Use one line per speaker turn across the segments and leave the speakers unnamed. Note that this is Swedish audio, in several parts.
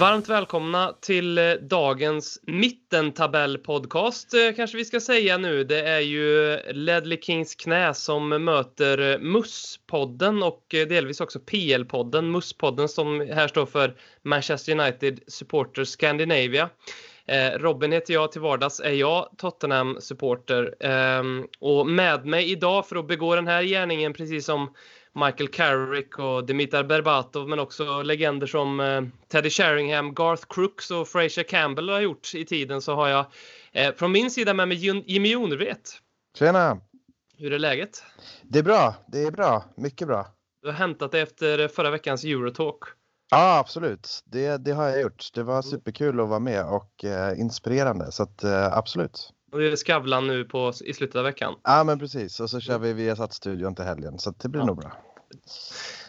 Varmt välkomna till eh, dagens mittentabellpodcast eh, kanske vi ska säga nu. Det är ju Ledley Kings knä som möter eh, Musspodden och delvis också PL-podden. Musspodden som här står för Manchester United Supporters Scandinavia. Robin heter jag, till vardags är jag Tottenham-supporter. Ehm, och med mig idag för att begå den här gärningen, precis som Michael Carrick och Dimitar Berbatov, men också legender som eh, Teddy Sheringham, Garth Crooks och Fraser Campbell har gjort i tiden, så har jag eh, från min sida med mig Jim- Jimmy Jonevret.
Tjena!
Hur är läget?
Det är bra, det är bra, mycket bra.
Du har hämtat det efter förra veckans Eurotalk.
Ja, absolut. Det, det har jag gjort. Det var superkul att vara med och eh, inspirerande, så att, eh, absolut.
Och det är Skavlan nu på, i slutet av veckan.
Ja, men precis. Och så kör vi Viasat-studion till helgen, så det blir
Ja.
nog bra.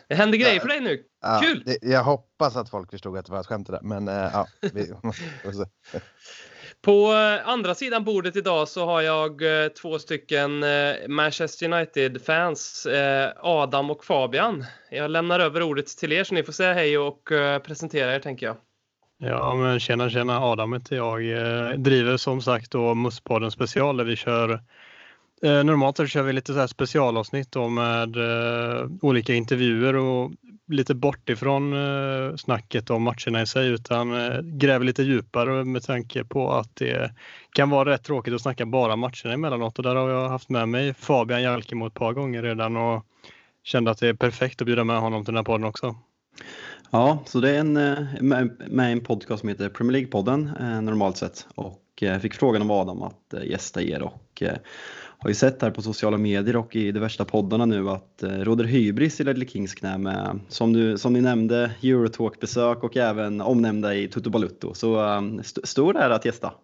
Det händer grejer för dig nu.
Ja,
Kul!
Det, jag hoppas att folk förstod att det var ett skämt det där, men eh, ja. Vi.
På eh, andra sidan bordet idag så har jag eh, två stycken Manchester United-fans, Adam och Fabian. Jag lämnar över ordet till er så ni får säga hej och presentera er tänker jag.
Ja, men tjena, tjena. Adam heter jag. Eh, driver som sagt då Musspodden special där vi kör eh, Normalt så kör vi lite så här specialavsnitt då med eh, olika intervjuer och lite bort ifrån eh, snacket om matcherna i sig utan eh, gräver lite djupare med tanke på att det kan vara rätt tråkigt att snacka bara matcherna emellanåt och där har jag haft med mig Fabian Jalkemo ett par gånger redan och kände att det är perfekt att bjuda med honom till den här podden också.
Ja, så det är en, eh, med, en podcast som heter Premier League-podden eh, normalt sett. Och eh, jag fick frågan av Adam att gästa er och har ju sett här på sociala medier och i de värsta poddarna nu att råder hybris i Ledley Kings knä med, som, du, som ni nämnde, Eurotalk-besök och även omnämnda i Toto Balutto. Så eh, st- stor är att gästa.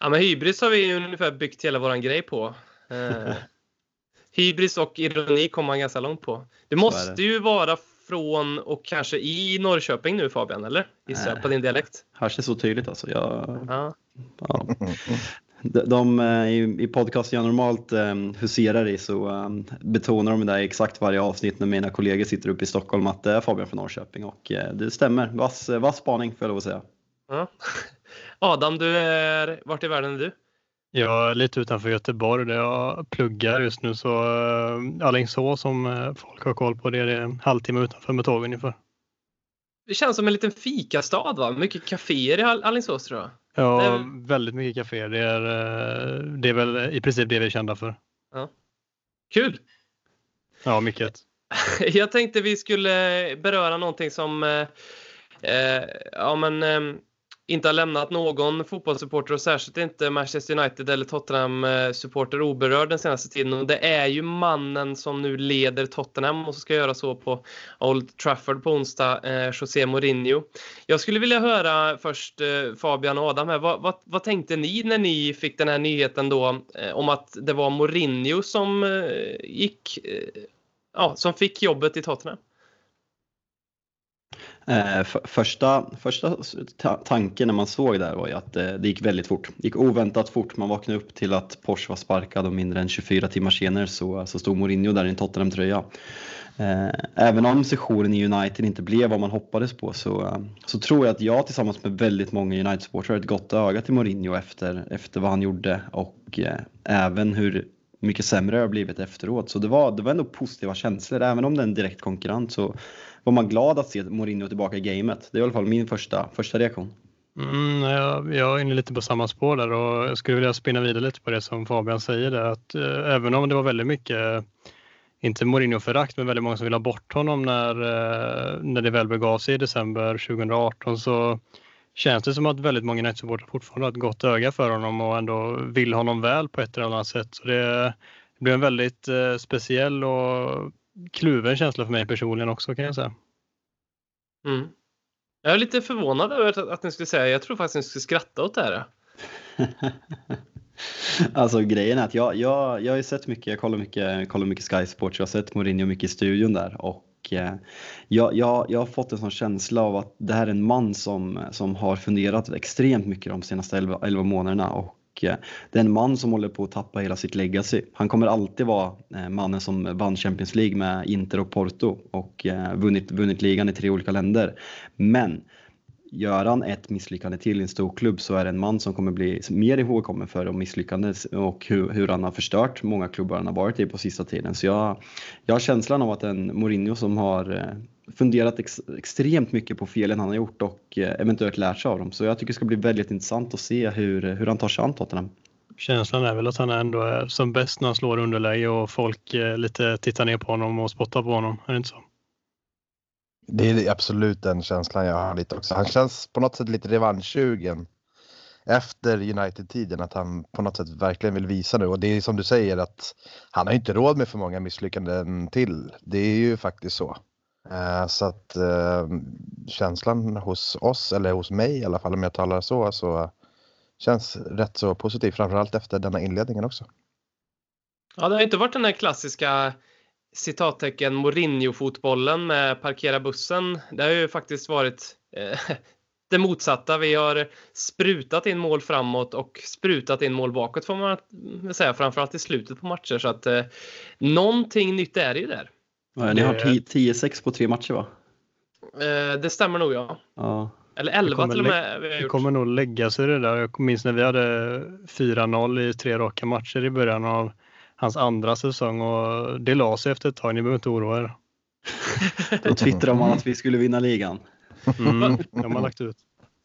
Ja men hybris har vi ungefär byggt hela våran grej på. Eh, hybris och ironi kommer man ganska långt på. Det måste
det.
ju vara från och kanske i Norrköping nu Fabian, eller? Gissar jag på din dialekt.
Hörs det så tydligt alltså? Jag,
Ja.
Ja. De, de eh, i, i podcasten jag normalt eh, huserar i så eh, betonar de det där i exakt varje avsnitt när mina kollegor sitter uppe i Stockholm att det är Fabian från Norrköping och eh, det stämmer. Vass, vass spaning får jag lov att säga.
Ja. Adam, du är... Vart i världen är du?
Jag är lite utanför Göteborg där jag pluggar just nu så uh, Alingsås som eh, folk har koll på det är en halvtimme utanför med tåg ungefär.
Det känns som en liten fikastad va? Mycket kaféer i Alingsås tror jag.
Ja,
är-
väldigt mycket kaféer. Det är, eh, det är väl i princip det vi är kända för.
Kul!
Ja, mycket.
Jag tänkte vi skulle beröra någonting som eh, eh, ja, men, eh, inte har lämnat någon fotbollssupporter och särskilt inte Manchester United eller Tottenham-supporter eh, oberörd den senaste tiden. Och det är ju mannen som nu leder Tottenham och som ska göra så på Old Trafford på onsdag, eh, José Mourinho. Jag skulle vilja höra först eh, Fabian och Adam här. Vad, vad, vad tänkte ni när ni fick den här nyheten då eh, om att det var Mourinho som eh, gick eh, ja, som fick jobbet i Tottenham.
Eh, första första ta- tanken när man såg det här var ju att eh, det gick väldigt fort. Det gick oväntat fort. Man vaknade upp till att Porsche var sparkad och mindre än 24 timmar senare så, så stod Mourinho där i en Tottenham-tröja. Eh, även om sessionen i United inte blev vad man hoppades på så, eh, så tror jag att jag tillsammans med väldigt många United-supportrar har ett gott öga till Mourinho efter, efter vad han gjorde och eh, även hur mycket sämre det har blivit efteråt. Så det var, det var ändå positiva känslor. Även om det är en direkt konkurrent så var man glad att se Mourinho tillbaka i gamet. Det är i alla fall min första, första reaktion.
Mm, jag, jag är inne lite på samma spår där och jag skulle vilja spinna vidare lite på det som Fabian säger där att eh, även om det var väldigt mycket, inte Mourinho-förakt, men väldigt många som ville ha bort honom när, eh, när det väl begav sig i december 2018 så känns det som att väldigt många United-supportrar fortfarande har ett gott öga för honom och ändå vill honom väl på ett eller annat sätt. Så det, det blir en väldigt eh, speciell och kluven känsla för mig personligen också kan jag säga.
Mm. Jag är lite förvånad över att, att ni skulle säga, jag tror faktiskt att ni skulle skratta åt det här.
alltså grejen är att jag, jag, jag har ju sett mycket, jag kollar mycket, kollar mycket Sky Sports, jag har sett Mourinho mycket i studion där och eh, jag, jag, jag har fått en sån känsla av att det här är en man som, som har funderat extremt mycket de senaste 11, 11 månaderna och eh, det är en man som håller på att tappa hela sitt legacy. Han kommer alltid vara eh, mannen som vann Champions League med Inter och Porto och eh, vunnit, vunnit ligan i tre olika länder. Men gör han ett misslyckande till i en stor klubb så är det en man som kommer bli mer ihågkommen för de misslyckanden och hur, hur han har förstört många klubbar han har varit i på sista tiden. Så jag, jag har känslan av att en Mourinho som har eh, funderat ex, extremt mycket på felen han har gjort och eh, eventuellt lärt sig av dem. Så jag tycker det ska bli väldigt intressant att se hur, hur han tar sig an Tottenham.
Känslan är väl att han ändå är som bäst när han slår underläge och folk eh, lite tittar ner på honom och spottar på honom. Är det inte så?
Det är absolut den känslan jag har lite också. Han känns på något sätt lite revanschsugen efter United-tiden att han på något sätt verkligen vill visa nu och det är som du säger att han har inte råd med för många misslyckanden till. Det är ju faktiskt så. Eh, så att eh, känslan hos oss, eller hos mig i alla fall om jag talar så, så känns rätt så positiv framförallt efter denna inledningen också.
Ja, det har inte varit den här klassiska citattecken Mourinho-fotbollen med parkera bussen. Det har ju faktiskt varit eh, det motsatta. Vi har sprutat in mål framåt och sprutat in mål bakåt får man säga, framförallt i slutet på matcher. Så att eh, någonting nytt är det ju där.
Ja, ni har 10-6 på tre matcher va?
Eh, det stämmer nog ja.
ja.
Eller 11 till och med.
Det kommer nog lägga sig det där. Jag minns när vi hade 4-0 i tre raka matcher i början av hans andra säsong och det la sig efter ett tag. Ni behöver inte oroa er.
Då twittrade man att vi skulle vinna ligan.
Mm, de har lagt ut.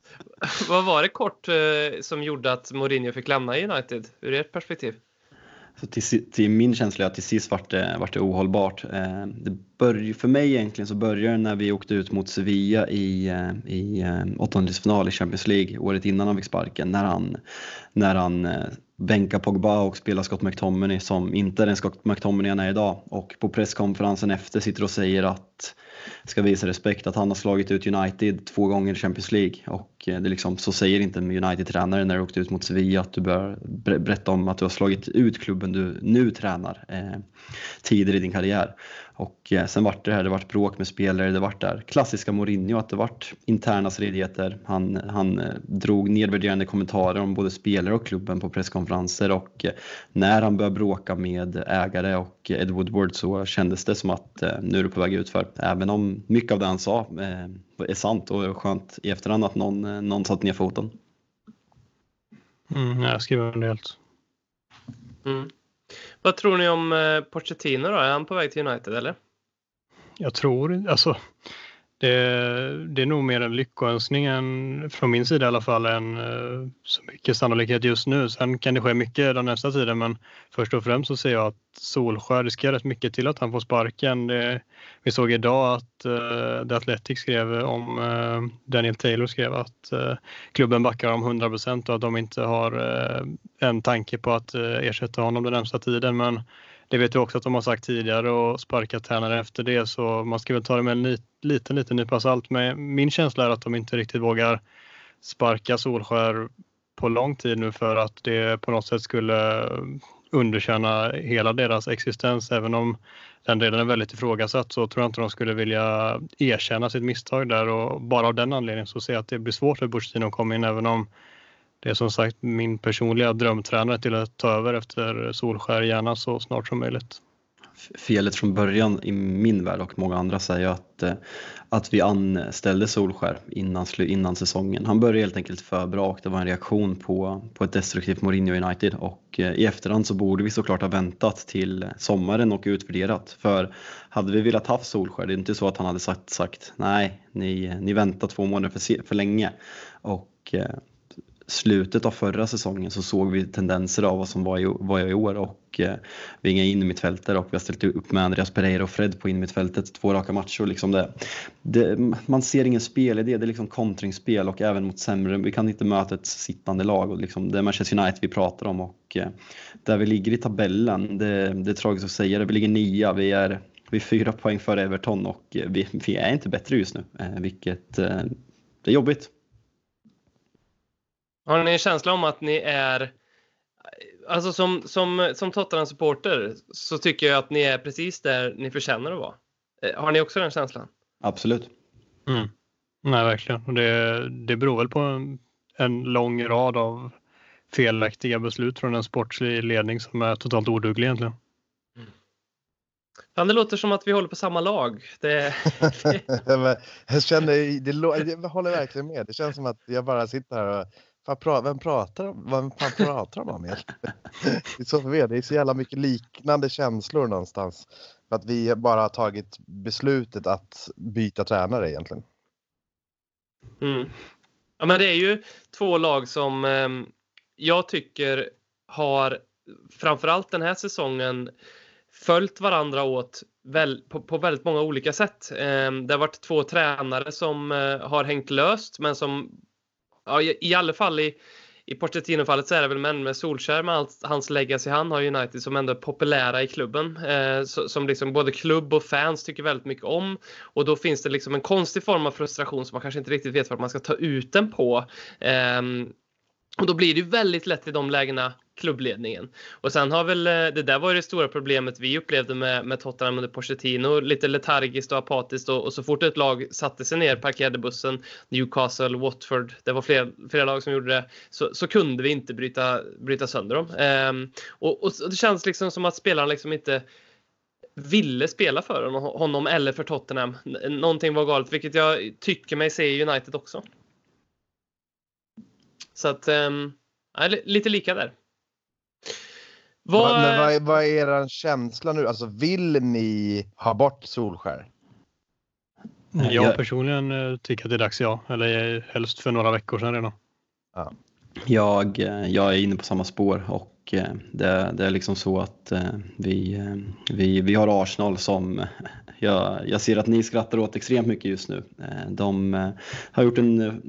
Vad var det kort eh, som gjorde att Mourinho fick lämna United ur ert perspektiv?
Så till, till, min känsla är att till sist vart det, vart det ohållbart. Eh, det börj, för mig egentligen så började det när vi åkte ut mot Sevilla i, eh, i eh, åttondelsfinal i Champions League året innan han fick sparken. När han, när han eh, bänkar Pogba och spelar Scott McTominay som inte är den Scott McTominay han är idag. Och på presskonferensen efter sitter och säger att ska visa respekt att han har slagit ut United två gånger i Champions League och det liksom, så säger inte en United-tränare när du åkte ut mot Sevilla att du bör berätta om att du har slagit ut klubben du nu tränar eh, tidigare i din karriär. Och eh, sen vart det här, det vart bråk med spelare, det vart där klassiska Mourinho, att det vart interna stridigheter. Han, han eh, drog nedvärderande kommentarer om både spelare och klubben på presskonferenser och eh, när han började bråka med ägare och Ed Woodward så kändes det som att nu är det på väg ut för. Även om mycket av det han sa är sant och skönt i efterhand att någon, någon satt ner foten.
Mm, jag skriver under helt.
Mm. Vad tror ni om eh, Pochettino då? Är han på väg till United eller?
Jag tror, alltså det, det är nog mer en lyckönskning än, från min sida i alla fall än eh, så mycket sannolikhet just nu. Sen kan det ske mycket den nästa tiden men först och främst så ser jag att Solskär riskerar rätt mycket till att han får sparken. Det, vi såg idag att uh, The Athletic skrev om, uh, Daniel Taylor skrev att uh, klubben backar om 100 och att de inte har en tanke på att ersätta honom den närmsta tiden. Men det vet jag också att de har sagt tidigare och sparkat tränare efter det så man ska väl ta det med en liten, liten nypa salt. Men min känsla är att de inte riktigt vågar sparka Solskär på lång tid nu för att det på något sätt skulle underkänna hela deras existens. Även om den delen är väldigt ifrågasatt så tror jag inte de skulle vilja erkänna sitt misstag där och bara av den anledningen så ser jag att det blir svårt för Bushtino att komma in även om det är som sagt min personliga drömtränare till att ta över efter Solskär gärna så snart som möjligt.
felet från början i min värld och många andra säger att, eh, att vi anställde Solskär innan, innan säsongen. Han började helt enkelt för bra och det var en reaktion på, på ett destruktivt Mourinho United och eh, i efterhand så borde vi såklart ha väntat till sommaren och utvärderat. För hade vi velat ha Solskär, det är inte så att han hade sagt, sagt nej, ni, ni väntar två månader för, för länge. Och eh, slutet av förra säsongen så såg vi tendenser av vad som var i, var i år och eh, vi är inga innermittfältare och vi har ställt upp med Andreas Pereira och Fred på innermittfältet två raka matcher. Liksom det, det, man ser ingen spelidé, det är liksom kontringsspel och även mot sämre. Vi kan inte möta ett sittande lag och liksom, det är Manchester United vi pratar om och eh, där vi ligger i tabellen, det, det är tragiskt att säga det, vi ligger nia, vi är, vi är fyra poäng före Everton och eh, vi, vi är inte bättre just nu, eh, vilket eh, det är jobbigt.
Har ni en känsla om att ni är Alltså som, som, som Tottenham-supporter så tycker jag att ni är precis där ni förtjänar att vara. Eh, har ni också den känslan?
Absolut.
Mm. Nej, verkligen. Det, det beror väl på en, en lång rad av felaktiga beslut från en sportslig ledning som är totalt oduglig egentligen.
Fan, det låter som att vi håller på samma lag. Det,
det... jag, känner, det, jag håller verkligen med. Det känns som att jag bara sitter här och vem pratar de Vem fan pratar de om egentligen? Det är så förvirrande. Det är så jävla mycket liknande känslor någonstans. För att vi bara har tagit beslutet att byta tränare egentligen.
Mm. Ja, men det är ju två lag som eh, jag tycker har framförallt den här säsongen följt varandra åt väl, på, på, väldigt många olika sätt. Eh, det har varit två tränare som eh, har hängt löst men som ja, i, i alla fall i, i Pochettino-fallet så är det väl män med Solskär med allt, hans legacy han har United som ändå är populära i klubben. Eh, som liksom både klubb och fans tycker väldigt mycket om. Och då finns det liksom en konstig form av frustration som man kanske inte riktigt vet vart man ska ta ut den på. Eh, och då blir det ju väldigt lätt i de lägena klubbledningen. Och sen har väl, eh, det där var ju det stora problemet vi upplevde med, med Tottenham under Pochettino. Lite letargiskt och apatiskt och, och, så fort ett lag satte sig ner, parkerade bussen, Newcastle, Watford, det var flera, flera lag som gjorde det, så, så kunde vi inte bryta, bryta sönder dem. Ehm, och, och, det känns liksom som att spelarna liksom inte ville spela för honom eller för Tottenham. Någonting var galet, vilket jag tycker mig se i United också. Så att, um, lite lika där.
Vad, men vad, är, vad är er känsla nu? Alltså vill ni ha bort Solskär?
Jag personligen eh, tycker att det är dags ja, eller helst för några veckor sedan redan.
Ja. Jag, eh, jag är inne på samma spår och eh, det, det är liksom så att vi, vi, vi har Arsenal som jag, jag ser att ni skrattar åt extremt mycket just nu. De har gjort en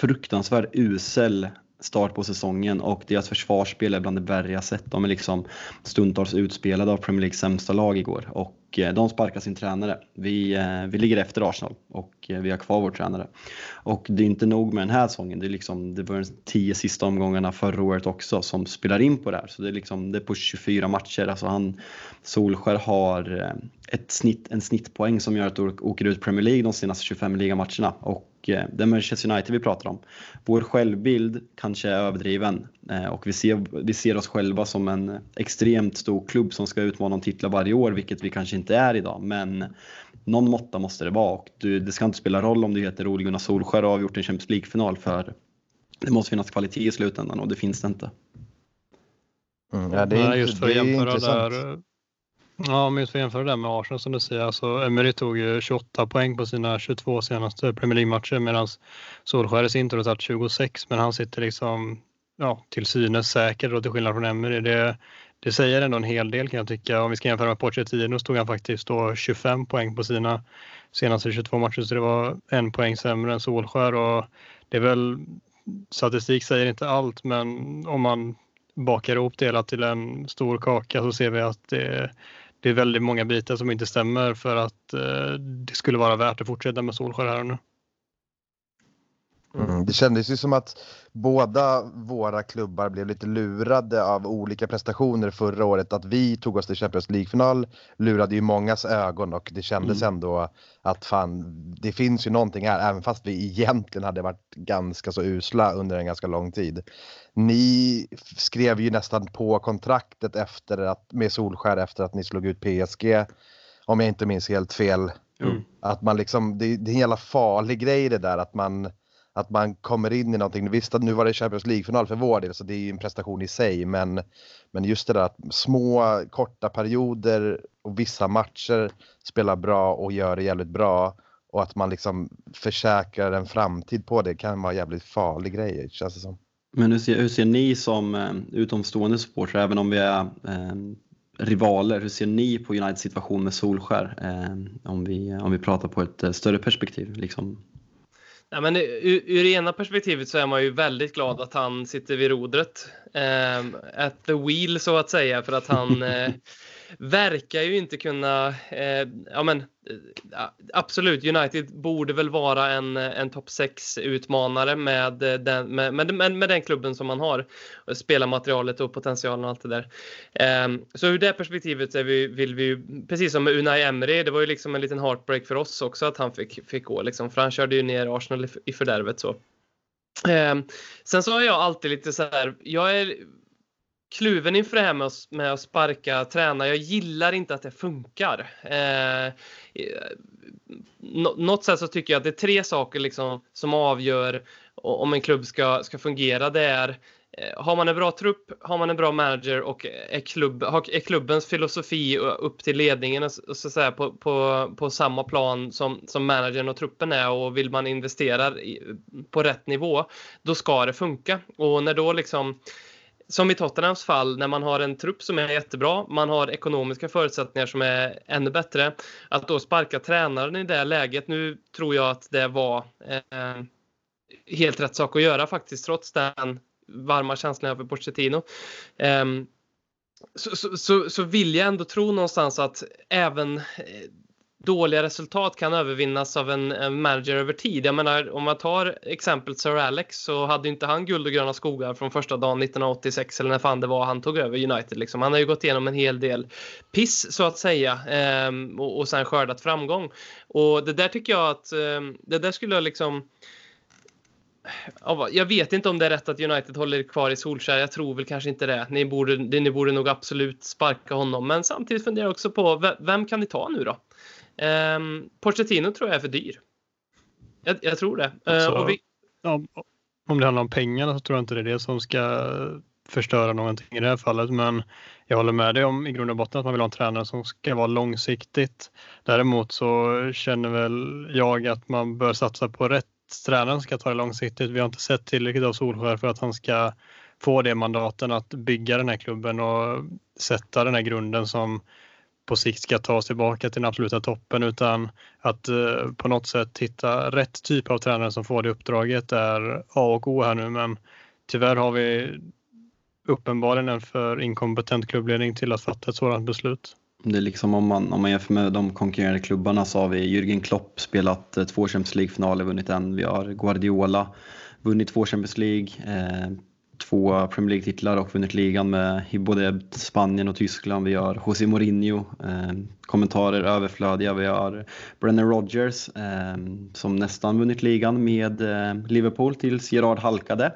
fruktansvärt usel start på säsongen och deras försvarsspel är bland det värre jag sett. De är liksom stundtals utspelade av Premier Leagues sämsta lag igår och eh, de sparkar sin tränare. Vi, eh, vi ligger efter Arsenal och eh, vi har kvar vår tränare. Och det är inte nog med den här säsongen, det, är liksom, det var de tio sista omgångarna förra året också som spelar in på det här. Så det är, liksom, det är på 24 matcher. Alltså han, Solskär har ett snitt, en snittpoäng som gör att du åker ut Premier League de senaste 25 ligamatcherna. Och Eh, det är Manchester United vi pratar om. Vår självbild kanske är överdriven eh, och vi ser, vi ser oss själva som en extremt stor klubb som ska utmana om titlar varje år, vilket vi kanske inte är idag. Men någon måtta måste det vara och det ska inte spela roll om du heter Ole Gunnar Solskjaer och har gjort en Champions League-final för det måste finnas kvalitet i slutändan och det finns det inte.
Mm, ja, det är, just för att jämföra där Ja, men just för att jämföra det med Arsenal som du säger, alltså Emery tog ju 28 poäng på sina 22 senaste Premier League-matcher medan Solskjaer i sin tur har tagit 26, men han sitter liksom ja, till synes säker då till skillnad från Emery. Det, det säger ändå en hel del kan jag tycka. Om vi ska jämföra med Pochettino så tog han faktiskt då 25 poäng på sina senaste 22 matcher, så det var en poäng sämre än Solskjaer och det är väl statistik säger inte allt, men om man bakar ihop det hela till en stor kaka så ser vi att det det är väldigt många bitar som inte stämmer för att eh, det skulle vara värt att fortsätta med Solskär här och nu.
Mm, det kändes ju som att båda våra klubbar blev lite lurade av olika prestationer förra året. Att vi tog oss till Champions League-final lurade ju mångas ögon och det kändes mm. ändå att fan, det finns ju någonting här, även fast vi egentligen hade varit ganska så usla under en ganska lång tid. Ni skrev ju nästan på kontraktet efter att, med Solskär efter att ni slog ut PSG, om jag inte minns helt fel. Mm. Att man liksom, det, det är en jävla farlig grej det där att man att man kommer in i någonting. Visst nu var det Champions League-final för vår del så det är ju en prestation i sig men, men just det där att små korta perioder och vissa matcher spelar bra och gör det jävligt bra och att man liksom försäkrar en framtid på det kan vara en jävligt farlig grej känns det som.
Men hur ser, hur ser ni som eh, utomstående supportrar, även om vi är eh, rivaler, hur ser ni på Uniteds situation med Solskär? Eh, om, vi, om vi pratar på ett eh, större perspektiv. Liksom.
Ja, men ur, ur ena perspektivet så är man ju väldigt glad att han sitter vid rodret. Eh, at the wheel så att säga för att han eh, verkar ju inte kunna, eh, ja men eh, absolut, United borde väl vara en, en topp 6-utmanare med den, med, med, med, med, den klubben som man har. Spelarmaterialet och potentialen och allt det där. Eh, så ur det perspektivet är vi, vill vi ju, precis som med Unai Emery, det var ju liksom en liten heartbreak för oss också att han fick, fick gå liksom, för han körde ju ner Arsenal i, i fördärvet så. Eh, sen så har jag alltid lite så här, jag är kluven inför det här med att, med att sparka tränare. Jag gillar inte att det funkar. Eh, något sätt så tycker jag att det är tre saker liksom som avgör om en klubb ska, ska fungera. Det är eh, har man en bra trupp, har man en bra manager och är, klubb, är klubbens filosofi upp till ledningen så, att säga, på, på, på samma plan som, som managern och truppen är och vill man investera i, på rätt nivå, då ska det funka. Och när då liksom som i Tottenhams fall, när man har en trupp som är jättebra, man har ekonomiska förutsättningar som är ännu bättre, att då sparka tränaren i det läget, nu tror jag att det var eh, helt rätt sak att göra faktiskt, trots den varma känslan över Pochettino. Eh, så, så, så, så, vill jag ändå tro någonstans att även eh, dåliga resultat kan övervinnas av en, en, manager över tid. Jag menar, om man tar exempel Sir Alex så hade inte han guld och gröna skogar från första dagen 1986 eller när fan det var han tog över United. Liksom. Han har ju gått igenom en hel del piss så att säga eh, och, och sen skördat framgång. Och det där tycker jag att eh, det där skulle jag liksom jag vet inte om det är rätt att United håller kvar i Solskär. Jag tror väl kanske inte det. Ni borde, ni borde nog absolut sparka honom. Men samtidigt funderar jag också på vem kan ni ta nu då? Um, Pochettino tror jag är för dyr. Jag, jag tror det.
Uh, vi... ja, om det handlar om pengarna så tror jag inte det är det som ska förstöra någonting i det här fallet. Men jag håller med dig om i grund och botten att man vill ha en tränare som ska vara långsiktigt. Däremot så känner väl jag att man bör satsa på rätt tränare ska ta det långsiktigt. Vi har inte sett tillräckligt av Solskär för att han ska få det mandaten att bygga den här klubben och sätta den här grunden som på sikt ska ta oss tillbaka till den absoluta toppen utan att eh, på något sätt hitta rätt typ av tränare som får det uppdraget är A och O här nu men tyvärr har vi uppenbarligen en för inkompetent klubbledning till att fatta ett sådant beslut.
Det är liksom om man, om man jämför med de konkurrerande klubbarna så har vi Jürgen Klopp spelat eh, två Champions League-finaler, vunnit en. Vi har Guardiola vunnit två Champions League. Eh, två Premier League-titlar och vunnit ligan med i både Spanien och Tyskland. Vi har José Mourinho, eh, kommentarer överflödiga. Vi har Brennan Rodgers eh, som nästan vunnit ligan med eh, Liverpool tills Gerard halkade.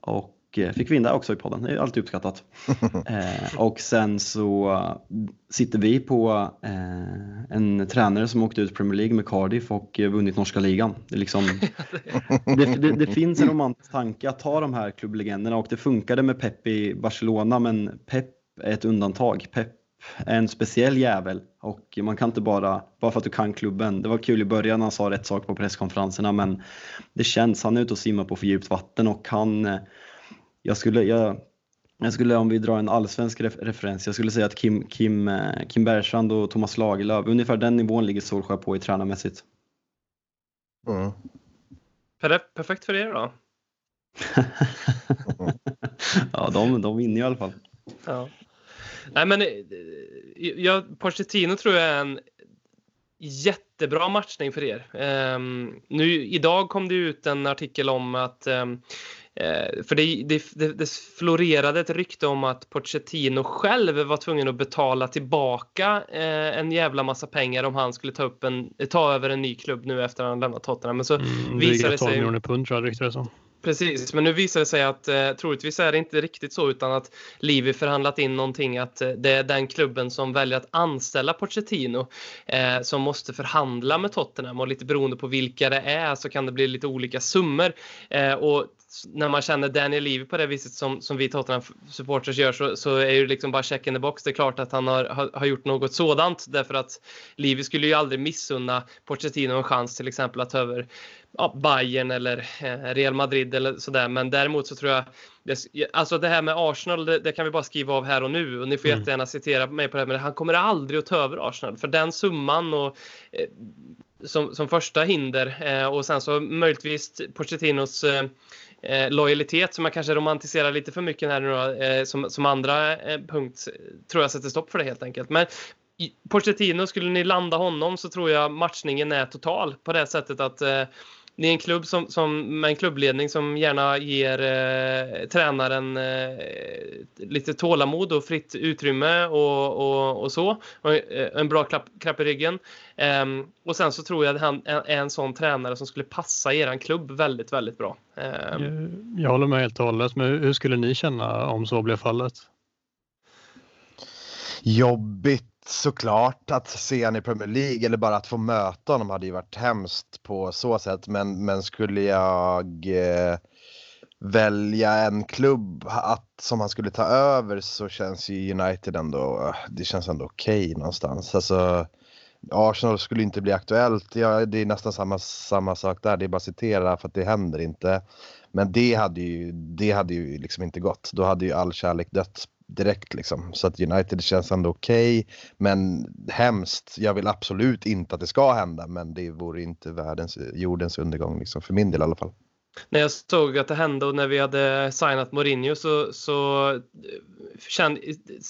Och fick vinna också i podden, det är alltid uppskattat. eh, och sen så sitter vi på eh, en tränare som åkte ut Premier League med Cardiff och vunnit norska ligan. Det, liksom, det, det, det, finns en romantisk tanke att ta de här klubblegenderna och det funkade med Pep i Barcelona men Pep är ett undantag. Pep är en speciell jävel och man kan inte bara, bara för att du kan klubben. Det var kul i början när han sa rätt sak på presskonferenserna men det känns, han är ute och simmar på för djupt vatten och han jag skulle, jag, jag skulle, om vi drar en allsvensk referens, jag skulle säga att Kim, Kim, eh, Kim Bergstrand och Thomas Lagerlöf, ungefär den nivån ligger Solskjaer på i tränarmässigt.
Mm. Perfekt för er då?
ja, de, de vinner i alla fall.
Ja. Nej, men eh, jag, Pochettino tror jag är en jättebra matchning för er. Um, nu, idag kom det ut en artikel om att um, för det, det, det, florerade ett rykte om att Pochettino själv var tvungen att betala tillbaka eh, en jävla massa pengar om han skulle ta, upp en, ta över en ny klubb nu efter att han lämnat Tottenham. Men så
mm, visade det sig... 12 miljoner pund tror jag ryktades om.
Precis, men nu visar det sig att eh, troligtvis är det inte riktigt så utan att Livi förhandlat in någonting att eh, det är den klubben som väljer att anställa Pochettino eh, som måste förhandla med Tottenham och lite beroende på vilka det är så kan det bli lite olika summor. Eh, och när man känner Daniel Levy på det viset som, som vi Tottenham supporters gör så, så är det liksom bara check in the box. Det är klart att han har, har, har gjort något sådant därför att Levy skulle ju aldrig missunna Pochettino en chans till exempel att ta över ja, Bayern eller eh, Real Madrid eller sådär. Men däremot så tror jag, alltså det här med Arsenal, det, det, kan vi bara skriva av här och nu och ni får mm. jättegärna citera mig på det, men han kommer aldrig att ta över Arsenal för den summan och eh, som, som första hinder eh, och sen så möjligtvis Pochettinos eh, eh, lojalitet som jag kanske romantiserar lite för mycket här nu då, eh, som, som andra eh, punkt tror jag sätter stopp för det helt enkelt. Men Pochettino, skulle ni landa honom så tror jag matchningen är total på det sättet att eh, ni är en klubb som, som, med en klubbledning som gärna ger eh, tränaren eh, lite tålamod och fritt utrymme och, och, och så. Och, eh, en bra klapp, klapp i ryggen. Ehm, och sen så tror jag att han är en sån tränare som skulle passa er klubb väldigt, väldigt bra.
Ehm. Jag, jag håller med helt och hållet, men hur skulle ni känna om så blev fallet?
Jobbigt såklart att se honom i Premier League eller bara att få möta honom hade ju varit hemskt på så sätt. Men, men skulle jag eh, välja en klubb att, som han skulle ta över så känns ju United ändå, det känns ändå okej okay någonstans. Alltså, Arsenal skulle inte bli aktuellt. Ja, det är nästan samma, samma sak där. Det är bara att citera för att det händer inte. Men det hade ju, det hade ju liksom inte gått. Då hade ju all kärlek dött direkt liksom. Så att United känns ändå okej. Okay, men hemskt. Jag vill absolut inte att det ska hända, men det vore inte världens, jordens undergång liksom, för min del i alla fall.
När jag såg att det hände och när vi hade signat Mourinho så, så eh,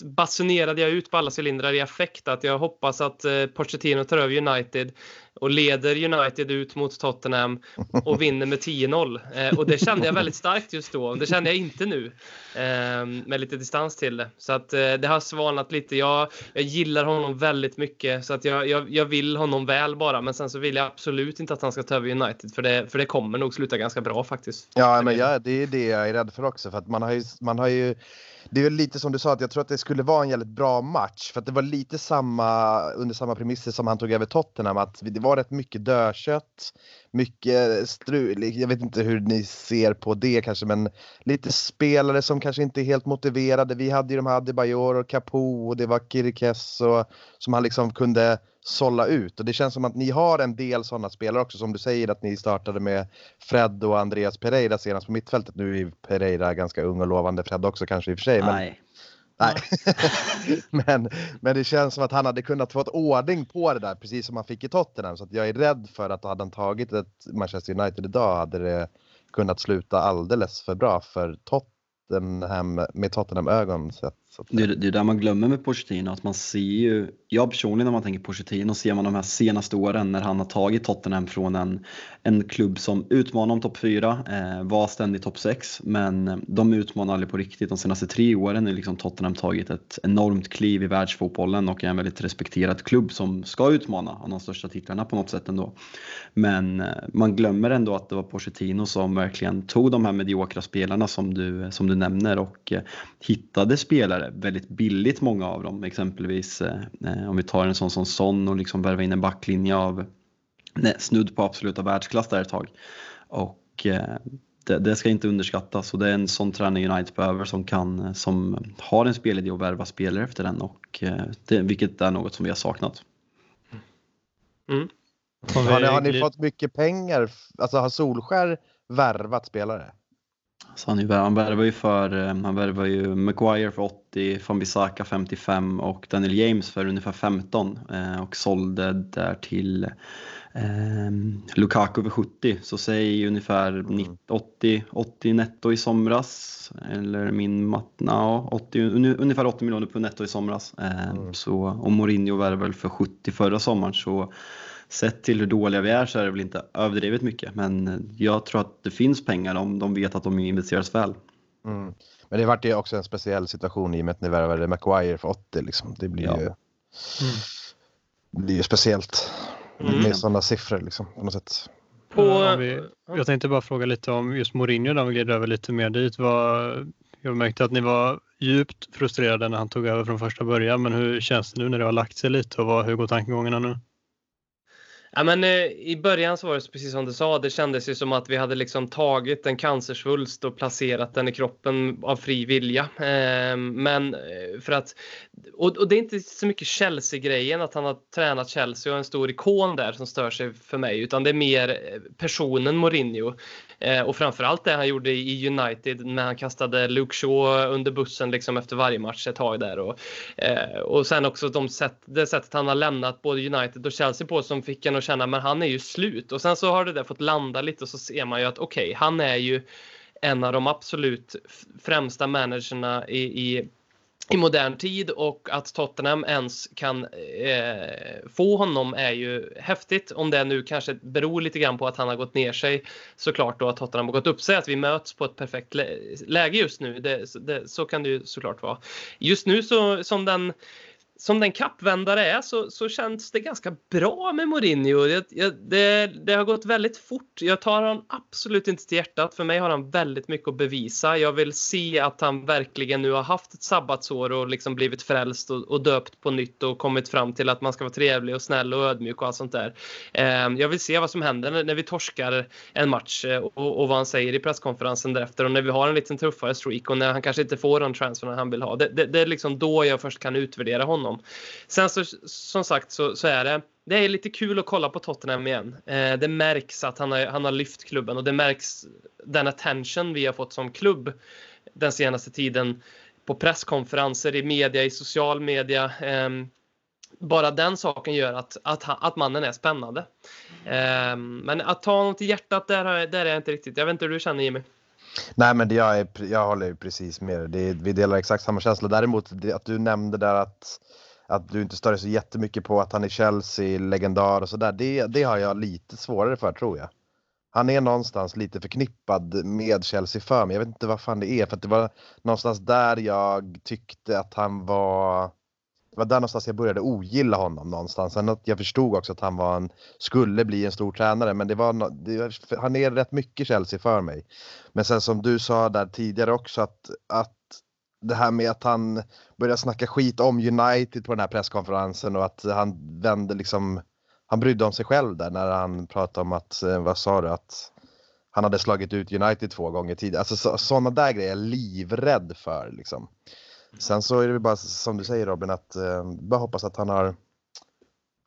basunerade jag ut på alla cylindrar i affekt att jag hoppas att eh, Pochettino tar över United och leder United ut mot Tottenham och vinner med 10-0. Eh, och det kände jag väldigt starkt just då. Det kände jag inte nu eh, med lite distans till det. Så att eh, det har svalnat lite. Jag, jag gillar honom väldigt mycket så att jag, jag, jag, vill honom väl bara. Men sen så vill jag absolut inte att han ska ta över United för det, för det kommer nog sluta ganska bra faktiskt.
Ja, men jag, det är det jag är rädd för också för att man har ju, man har ju det är väl lite som du sa att jag tror att det skulle vara en jävligt bra match för att det var lite samma under samma premisser som han tog över Tottenham att det var rätt mycket dödkött, mycket strul. Jag vet inte hur ni ser på det kanske men lite spelare som kanske inte är helt motiverade. Vi hade ju de här Adebayor och Capo och det var Kirikes och som han liksom kunde sålla ut. Och det känns som att ni har en del sådana spelare också. Som du säger att ni startade med Fred och Andreas Pereira senast på mittfältet. Nu är Pereira ganska ung och lovande, Fred också kanske i och för sig. Men...
Nej.
Nej. men, men det känns som att han hade kunnat få ett ordning på det där precis som han fick i Tottenham. Så jag är rädd för att hade han tagit ett Manchester United idag hade det kunnat sluta alldeles för bra för Tottenham med Tottenham-ögon sett.
Det, det är där man glömmer med Pochettino, att man ser ju, jag personligen när man tänker Pochettino ser man de här senaste åren när han har tagit Tottenham från en, en klubb som utmanar om topp 4, eh, var ständigt topp 6, men de utmanar aldrig på riktigt. De senaste tre åren har liksom Tottenham tagit ett enormt kliv i världsfotbollen och är en väldigt respekterad klubb som ska utmana om de största titlarna på något sätt ändå. Men eh, man glömmer ändå att det var Pochettino som verkligen tog de här mediokra spelarna som du, som du nämner och eh, hittade spelare väldigt billigt många av dem. Exempelvis eh, om vi tar en sån som Son och liksom värva in en backlinje av nej, snudd på absoluta världsklass där ett tag. Och eh, det, det, ska inte underskattas och det är en sån träning United behöver som, kan, som har en spelidé och värva spelare efter den och eh, det, vilket är något som vi har saknat.
Mm. Har, ni, har ni fått mycket pengar? Alltså har Solskär värvat spelare?
Så han, han värvar ju för, eh, han värvar ju Maguire för 80, Van Bissaka 55 och Daniel James för ungefär 15 eh, och sålde där till eh, Lukaku för 70. Så säg ungefär 80, 80 netto i somras. Eller min matna, 80, ungefär 80 miljoner på netto i somras. Eh, mm. så, och Mourinho värvade för 70 förra sommaren. Så sett till hur dåliga vi är så är det väl inte överdrivet mycket. Men jag tror att det finns pengar om de vet att de investeras väl.
Mm. Men det vart ju också en speciell situation i och med att ni värvade Maguire för 80. Liksom. Det blir ja. ju mm. det blir ju speciellt mm. med sådana siffror liksom, på något sätt.
På... Vi, jag tänkte bara fråga lite om just Mourinho, då vi glider över lite mer dit. Vad, jag märkte att ni var djupt frustrerade när han tog över från första början, men hur känns det nu när det har lagt sig lite och vad, hur går tankegångarna nu?
Ja, men, eh, I början så var det precis som du sa, det kändes ju som att vi hade liksom tagit en cancersvulst och placerat den i kroppen av fri vilja. Ehm, eh, men för att, och, och, det är inte så mycket Chelsea-grejen att han har tränat Chelsea och en stor ikon där som stör sig för mig, utan det är mer eh, personen Mourinho. Eh, och framförallt det han gjorde i United när han kastade Luke Shaw under bussen liksom efter varje match ett tag där. Och, eh, och sen också de sätt, det sättet han har lämnat både United och Chelsea på som fick en att känna men han är ju slut. Och sen så har det där fått landa lite och så ser man ju att okej, okay, han är ju en av de absolut främsta managerna i, i i modern tid och att Tottenham ens kan eh, få honom är ju häftigt. Om det nu kanske beror lite grann på att han har gått ner sig såklart och att Tottenham har gått upp sig. Att vi möts på ett perfekt läge just nu. Det, det, så kan det ju såklart vara. Just nu så som den som den kappvändare är så, så känns det ganska bra med Mourinho. Det, det, det, har gått väldigt fort. Jag tar honom absolut inte till hjärtat. För mig har han väldigt mycket att bevisa. Jag vill se att han verkligen nu har haft ett sabbatsår och liksom blivit frälst och, och döpt på nytt och kommit fram till att man ska vara trevlig och snäll och ödmjuk och allt sånt där. Eh, jag vill se vad som händer när, när vi torskar en match eh, och, och, vad han säger i presskonferensen därefter och när vi har en liten tuffare streak och när han kanske inte får den transfer han vill ha. Det, det, det är liksom då jag först kan utvärdera honom honom. Sen så, som sagt så, så är det det är lite kul att kolla på Tottenham igen. Eh, det märks att han har, han har lyft klubben och det märks den attention vi har fått som klubb den senaste tiden på presskonferenser, i media, i social media. Eh, bara den saken gör att, att, att mannen är spännande. Eh, men att ta honom till hjärtat, där, där är jag inte riktigt. Jag vet inte hur du känner Jimmy?
Nej, men jag, är, jag håller precis med dig. Vi delar exakt samma känsla. Däremot att du nämnde där att, att du inte stör dig så jättemycket på att han är Chelsea-legendar och sådär. Det, det har jag lite svårare för tror jag. Han är någonstans lite förknippad med Chelsea för mig. Jag vet inte vad fan det är. För det var någonstans där jag tyckte att han var det var där någonstans jag började ogilla honom någonstans. Sen att jag förstod också att han var en, skulle bli en stor tränare, men det var, det, han är rätt mycket Chelsea för mig. Men sen som du sa där tidigare också att, att det här med att han började snacka skit om United på den här presskonferensen och att han vände liksom, han brydde om sig själv där när han pratade om att, eh, vad sa du, att han hade slagit ut United två gånger tidigare. Alltså sådana där grejer är jag livrädd för liksom. Sen så är det bara som du säger Robin att eh, bara hoppas att han har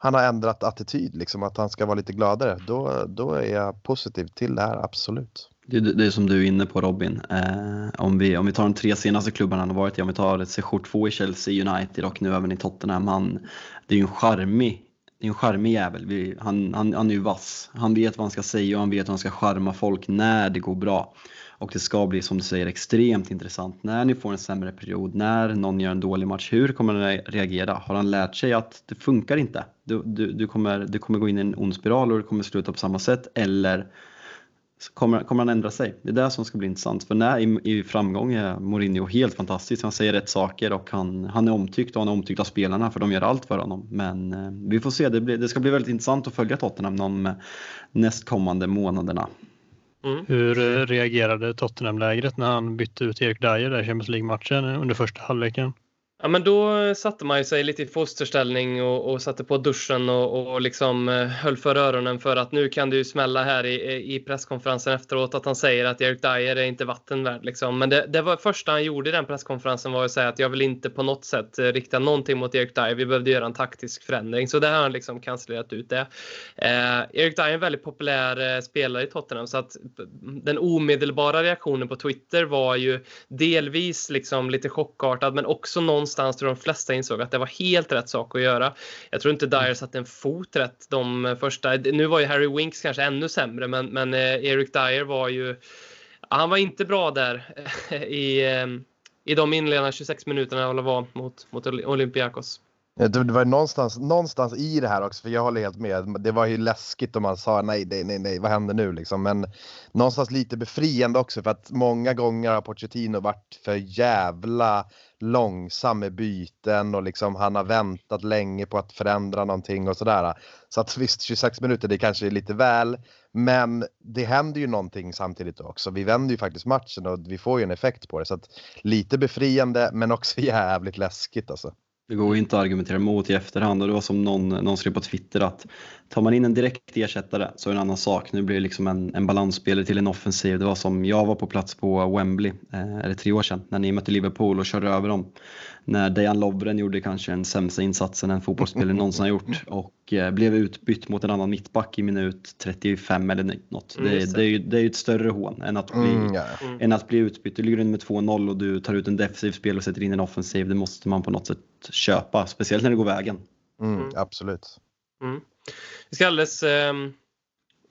han har ändrat attityd, liksom att han ska vara lite gladare. Då, då är jag positiv till det här, absolut.
Det, det är som du är inne på Robin. Eh, om, vi, om vi tar de tre senaste klubbarna han har varit i, om vi tar sejour 2 i Chelsea, United och nu även i Tottenham. Han, det är ju en charmig det är en charmig jävel. Vi, han, han, han är ju vass. Han vet vad han ska säga och han vet hur han ska charma folk när det går bra. Och det ska bli, som du säger, extremt intressant när ni får en sämre period, när någon gör en dålig match. Hur kommer han reagera? Har han lärt sig att det funkar inte? Du, du, du, kommer, du kommer gå in i en ond spiral och det kommer sluta på samma sätt. Eller kommer, kommer han ändra sig? Det är det som ska bli intressant. För när i, i framgång är Mourinho helt fantastisk. Han säger rätt saker och han, han är omtyckt och han är omtyckt av spelarna för de gör allt för honom. Men eh, vi får se, det, blir, det ska bli väldigt intressant att följa Tottenham de nästkommande månaderna.
Mm. Hur eh, reagerade Tottenham-lägret när han bytte ut Erik Dyer i Champions League-matchen under första halvleken?
Ja, men då satte man ju sig lite i fosterställning och, och satte på duschen och, och liksom eh, höll för öronen för att nu kan det ju smälla här i, i presskonferensen efteråt att han säger att Eric Dyer är inte vatten värd. Liksom. Men det, det var första han gjorde i den presskonferensen var att säga att jag vill inte på något sätt eh, rikta någonting mot Eric Dyer. Vi behövde göra en taktisk förändring. Så det har han liksom cancellerat ut det. Eh, Eric Dyer är en väldigt populär eh, spelare i Tottenham så att den omedelbara reaktionen på Twitter var ju delvis liksom lite chockartad men också någon någonstans tror de flesta insåg att det var helt rätt sak att göra. Jag tror inte Dyer satte en fot rätt de första. Nu var ju Harry Winks kanske ännu sämre, men, men eh, Eric Dyer var ju. Han var inte bra där eh, i, eh, i de inledande 26 minuterna eller var mot, mot Olympiakos.
Det var någonstans, någonstans i det här också, för jag håller helt med. Det var ju läskigt om man sa nej, nej, nej, nej, vad händer nu liksom? Men någonstans lite befriande också för att många gånger har Pochettino varit för jävla långsam med byten och liksom han har väntat länge på att förändra någonting och sådär. Så att visst, 26 minuter det kanske är lite väl, men det händer ju någonting samtidigt också. Vi vänder ju faktiskt matchen och vi får ju en effekt på det. Så att lite befriande men också jävligt läskigt alltså.
Det går inte att argumentera mot i efterhand och det var som någon, någon skrev på Twitter att tar man in en direkt ersättare så är det en annan sak. Nu blir det liksom en, en balansspelare till en offensiv. Det var som jag var på plats på Wembley, eh, eller tre år sedan, när ni mötte Liverpool och körde över dem. När Dejan Lovren gjorde kanske den sämsta insatsen en fotbollsspelare någonsin har gjort och eh, blev utbytt mot en annan mittback i minut 35 eller något. Mm, det, det, är ju, det är ju ett större hån än att bli, mm, ja. än att bli utbytt. Du ligger under med 2-0 och du tar ut en defensiv spel och sätter in en offensiv. Det måste man på något sätt köpa, speciellt när det går vägen.
Mm, mm. absolut.
Mm. Vi ska alldeles ehm,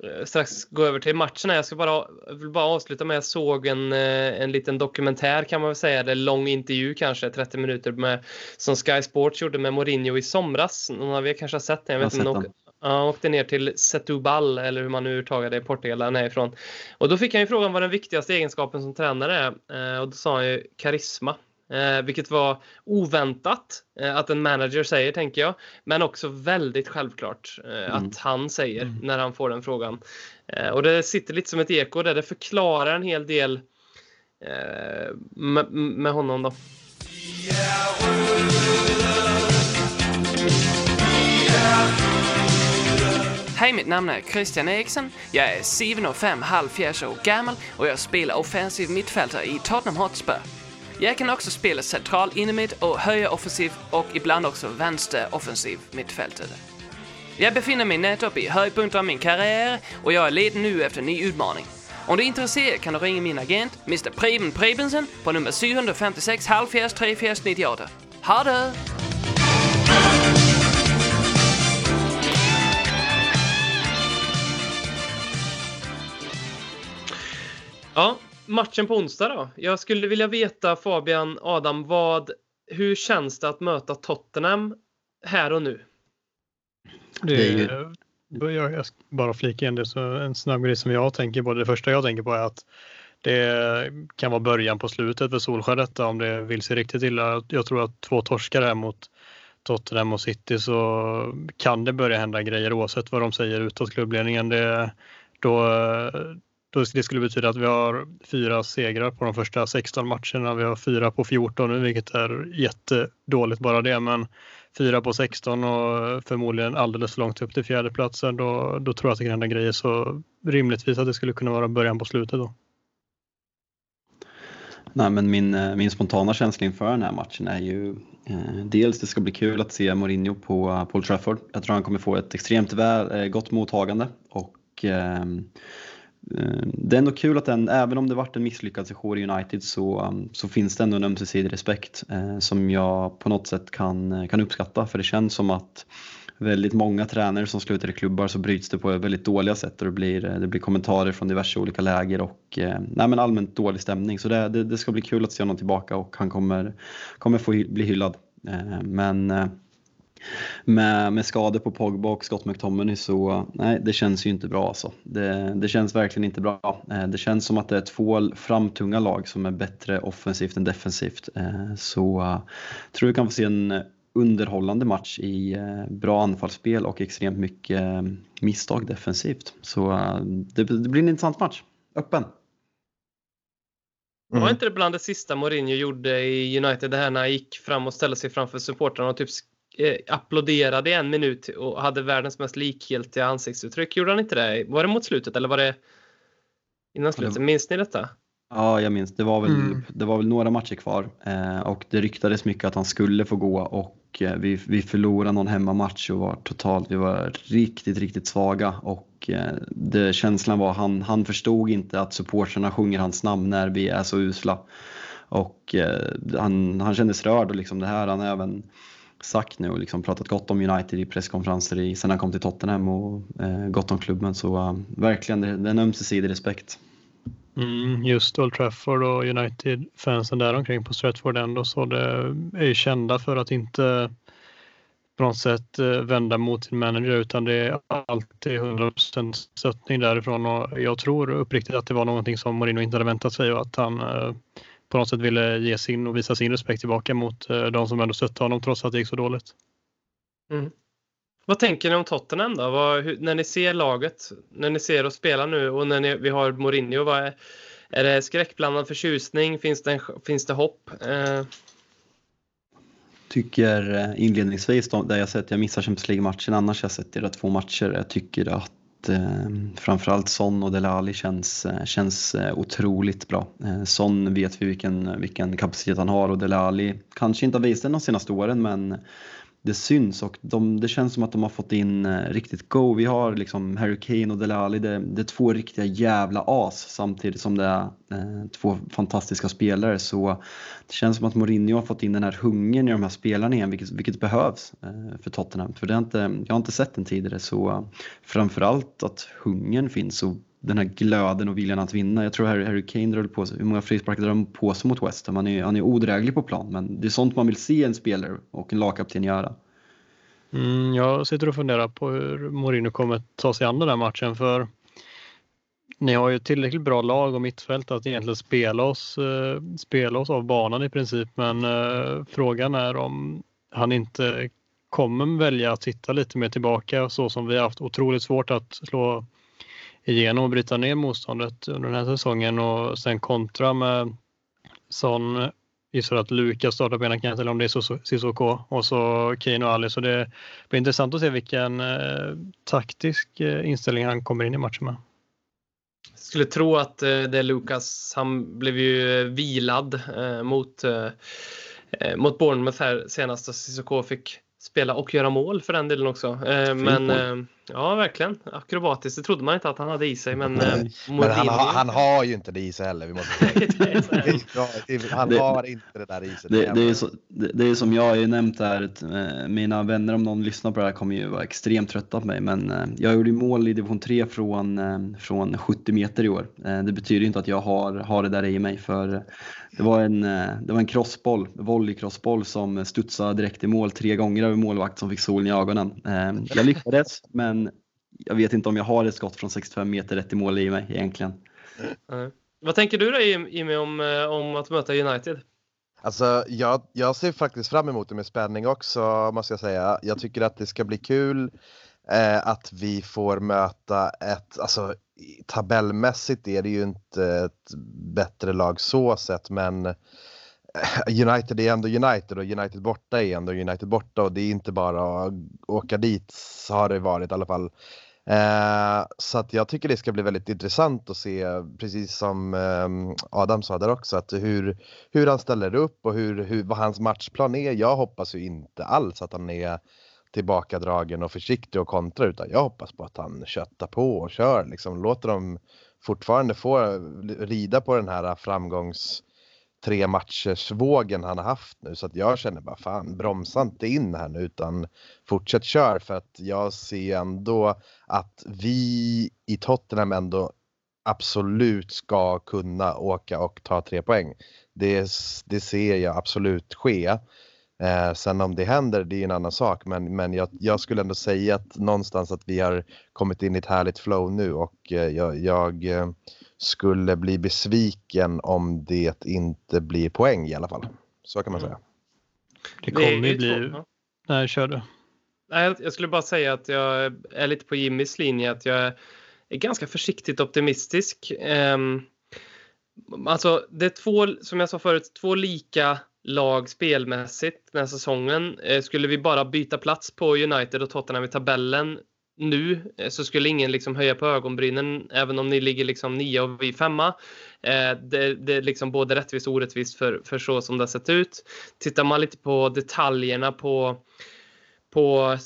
eh, strax gå över till matchen. Jag ska bara, vill bara avsluta med att jag såg en, eh, en liten dokumentär kan man väl säga, eller lång intervju kanske, 30 minuter med, som Sky Sports gjorde med Mourinho i somras. Någon av er kanske har sett den? Jag vet inte. Han ja, åkte ner till Setúbal eller hur man nu uttalar det i Portugal han är ifrån. Och då fick han ju frågan vad den viktigaste egenskapen som tränare är. Eh, och då sa han ju karisma. Eh, vilket var oväntat eh, att en manager säger, tänker jag. Men också väldigt självklart eh, mm. att han säger mm. när han får den frågan. Eh, och det sitter lite som ett eko där det förklarar en hel del eh, med, med, honom då.
Hej, mitt namn är Christian Eriksson. Jag är 7 och 5 halvfjerds år gammal och jag spelar offensiv mittfältare i Tottenham Hotspur. Jag kan också spela central innermitt och höja offensiv och ibland också vänster offensiv mittfältare. Jag befinner mig nettopp i höjdpunkten av min karriär och jag är ledig nu efter en ny utmaning. Om du är intresserad kan du ringa min agent, Mr Preben Prebensen, på nummer 756 halvfjerds 34 98. Ha det!
Ja, matchen på onsdag då? Jag skulle vilja veta Fabian, Adam, vad, hur känns det att möta Tottenham här och nu?
Det är ju... Jag ska bara flika in det så en snabb grej som jag tänker på. Det första jag tänker på är att det kan vara början på slutet för Solskjaer detta om det vill sig riktigt illa. Jag tror att två torskar här mot Tottenham och City så kan det börja hända grejer oavsett vad de säger utåt klubbledningen. Det, då, det skulle betyda att vi har fyra segrar på de första 16 matcherna. Vi har fyra på 14 nu, vilket är jättedåligt bara det. Men fyra på 16 och förmodligen alldeles för långt upp till fjärdeplatsen. Då, då tror jag att det kan hända grejer. Så rimligtvis att det skulle kunna vara början på slutet då.
Nej, men min, eh, min spontana känsla inför den här matchen är ju eh, dels det ska bli kul att se Mourinho på Paul Trafford. Jag tror han kommer få ett extremt väl, eh, gott mottagande och Eh, Eh, det är ändå kul att den, även om det varit en misslyckad session i United så, um, så finns det ändå en ömsesidig respekt eh, som jag på något sätt kan, eh, kan uppskatta. För det känns som att väldigt många tränare som slutar i klubbar så bryts det på väldigt dåliga sätt och det blir, det blir kommentarer från diverse olika läger och nej, men allmänt dålig stämning. Så det, det, det, ska bli kul att se honom tillbaka och han kommer, kommer få bli hyllad. Men med, med skador på Pogba och Scott McTominay så nej, det känns ju inte bra alltså. Det, det känns verkligen inte bra. Eh, det känns som att det är två framtunga lag som är bättre offensivt än defensivt. Eh, så jag tror vi kan få se en underhållande match i eh, bra anfallsspel och extremt mycket misstag defensivt. Så det, det blir en intressant match. Öppen!
Mm. Var inte det bland det sista Mourinho gjorde i United, det här när han gick fram och ställde sig framför supportrarna och typ eh, applåderade i en minut och hade världens mest likgiltiga ansiktsuttryck. Gjorde han inte det? Var det mot slutet eller var det innan slutet? Minns ni detta?
Ja, jag minns. Det var väl, mm. det var väl några matcher kvar eh, och det ryktades mycket att han skulle få gå och eh, vi, vi förlorade någon hemmamatch och var totalt, vi var riktigt, riktigt svaga och eh, det, känslan var han, han förstod inte att supportrarna sjunger hans namn när vi är så usla. Och eh, han, han kändes rörd och liksom det här han även sagt nu och liksom pratat gott om United i presskonferenser i, sen han kom till Tottenham och eh, gott om klubben så uh, verkligen det, det är en ömsesidig respekt.
Mm, just Old Trafford och United-fansen där omkring på Stratford ändå så det är ju kända för att inte på något sätt eh, vända mot sin manager utan det är alltid 100% stöttning därifrån och jag tror uppriktigt att det var någonting som Mourinho inte hade väntat sig och att han eh, på något sätt ville ge sin och visa sin respekt tillbaka mot eh, de som ändå stötte honom trots att det gick så dåligt.
Mm. Vad tänker ni om Tottenham då? Vad, hur, när ni ser laget, när ni ser oss spela nu och när ni, vi har Mourinho, vad är, är det skräckblandad förtjusning? Finns det, finns det hopp? Eh...
Tycker eh, inledningsvis, då, där jag sett, jag missar Champions League-matchen, annars har jag sett era två matcher, jag tycker att eh, framförallt Son och Delali känns, eh, känns eh, otroligt bra. Eh, Son vet vi vilken, vilken kapacitet han har och Delali kanske inte har visat det de senaste åren men det syns och de, det känns som att de har fått in eh, riktigt go. Vi har liksom Harry Kane och Dele Alli, det, det, är två riktiga jävla as samtidigt som det är eh, två fantastiska spelare. Så det känns som att Mourinho har fått in den här hungern i de här spelarna igen, vilket, vilket behövs eh, för Tottenham. För det inte, jag har inte sett den tidigare så eh, framförallt att hungern finns och den här glöden och viljan att vinna. Jag tror Harry, Harry Kane drar på sig, hur många frisparkar drar han på sig mot West Ham? Han är, han är odräglig på plan men det är sånt man vill se en spelare och en lagkapten göra.
Mm, jag sitter och funderar på hur Mourinho kommer ta sig an den här matchen för ni har ju tillräckligt bra lag och mittfält att egentligen spela oss, eh, spela oss av banan i princip men eh, frågan är om han inte kommer välja att sitta lite mer tillbaka så som vi har haft otroligt svårt att slå igenom och bryta ner motståndet under den här säsongen och sen kontra med sån gissar att Lukas startar på ena kanten eller om det är Sissoko och så Kane och Ali. Så det blir intressant att se vilken eh, taktisk eh, inställning han kommer in i matchen med.
Jag skulle tro att eh, det är Lukas. Han blev ju vilad eh, mot, eh, eh, mot Bournemouth här senast och Sissoko fick spela och göra mål för den delen också. Eh, men eh, ja, verkligen akrobatiskt. Det trodde man inte att han hade i sig. Men, eh,
men han, har, han har ju inte det i sig heller. Vi måste han det, har inte det där i sig.
Det, det, är, så, det, det är som jag har ju nämnt här. Att, eh, mina vänner, om någon lyssnar på det här, kommer ju vara extremt trötta på mig. Men eh, jag gjorde mål i division 3 från, från 70 meter i år. det betyder inte att jag har, har det där i mig. För det var en, det var en crossboll, volley-crossboll som studsade direkt i mål tre gånger över målvakt som fick solen i ögonen. Jag lyckades, men jag vet inte om jag har ett skott från 65 meter rätt i mål i mig egentligen.
Mm. Vad tänker du då Jimmy om, eh, om att möta United?
Alltså, jag, jag ser faktiskt fram emot det med spänning också måste jag säga. Jag tycker att det ska bli kul eh, att vi får möta ett, alltså tabellmässigt är det ju inte ett bättre lag så sett men eh, Eh, United är ändå United och United borta är ändå United borta och det är inte bara att åka dit har det varit i alla fall. Eh, så att jag tycker det ska bli väldigt intressant att se, precis som eh, Adam sa där också, att hur, hur han ställer upp och hur, hur, vad hans matchplan är. Jag hoppas ju inte alls att han är tillbakadragen och försiktig och kontrar utan jag hoppas på att han köttar på och kör liksom. Låter dem fortfarande få rida på den här framgångs tre matchers vågen han har haft nu så att jag känner bara fan bromsa inte in här nu utan fortsätt kör för att jag ser ändå att vi i Tottenham ändå absolut ska kunna åka och ta tre poäng. Det, det ser jag absolut ske. Eh, sen om det händer, det är en annan sak, men, men jag, jag, skulle ändå säga att någonstans att vi har kommit in i ett härligt flow nu och eh, jag, jag eh, skulle bli besviken om det inte blir poäng i alla fall. Så kan man säga.
Det kommer ju bli... Nej, kör du.
Nej, jag skulle bara säga att jag är lite på Jimmys linje, att jag är ganska försiktigt optimistisk. Um, Alltså, det är två, som jag sa förut, två lika lag spelmässigt den här säsongen. Eh, skulle vi bara byta plats på United och Tottenham i tabellen nu eh, så skulle ingen liksom höja på ögonbrynen även om ni ligger liksom nia och vi femma. Eh, det, det är liksom både rättvist och orättvist för, för så som det har sett ut. Tittar man lite på detaljerna på på,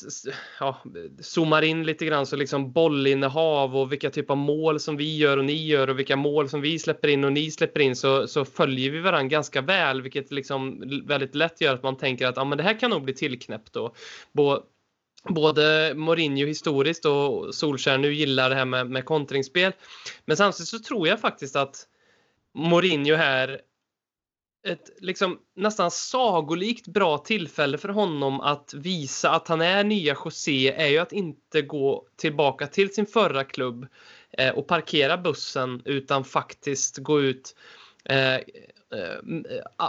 ja, zoomar in lite grann så liksom bollinnehav och vilka typ av mål som vi gör och ni gör och vilka mål som vi släpper in och ni släpper in så, så följer vi varandra ganska väl vilket liksom väldigt lätt gör att man tänker att ja, men det här kan nog bli tillknäppt då. Både Både Mourinho historiskt och Solskjaer nu gillar det här med, med kontringsspel. Men samtidigt så tror jag faktiskt att Mourinho här ett liksom nästan sagolikt bra tillfälle för honom att visa att han är nya José är ju att inte gå tillbaka till sin förra klubb eh, och parkera bussen utan faktiskt gå ut eh, eh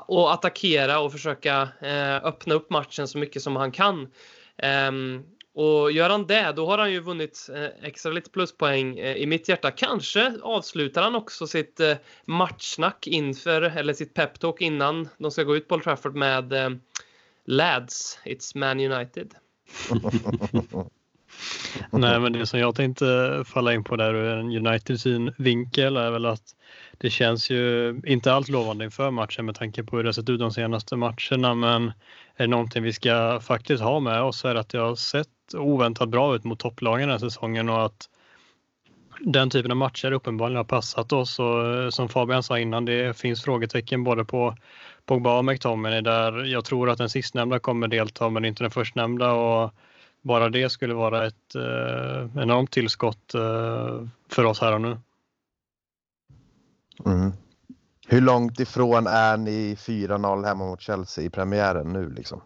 och attackera och försöka eh, öppna upp matchen så mycket som han kan. Um, och gör han det, då har han ju vunnit eh, extra lite pluspoäng eh, i mitt hjärta. Kanske avslutar han också sitt eh, matchsnack inför, eller sitt peptalk innan de ska gå ut på Old Trafford med Lads, it's Man United.
Nej, men det som jag tänkte falla in på där ur en United synvinkel är väl att det känns ju inte alls lovande inför matchen med tanke på hur det har sett ut de senaste matcherna. Men är det någonting vi ska faktiskt ha med oss så är det att det har sett oväntat bra ut mot topplagen den här säsongen och att den typen av matcher uppenbarligen har passat oss och eh, som Fabian sa innan, det finns frågetecken både på Pogba och McTominay där jag tror att den sistnämnda kommer delta men inte den förstnämnda och bara det skulle vara ett eh, enormt tillskott eh, för oss här och nu.
Mm. Hur långt ifrån är ni 4-0 hemma mot Chelsea i premiären nu liksom?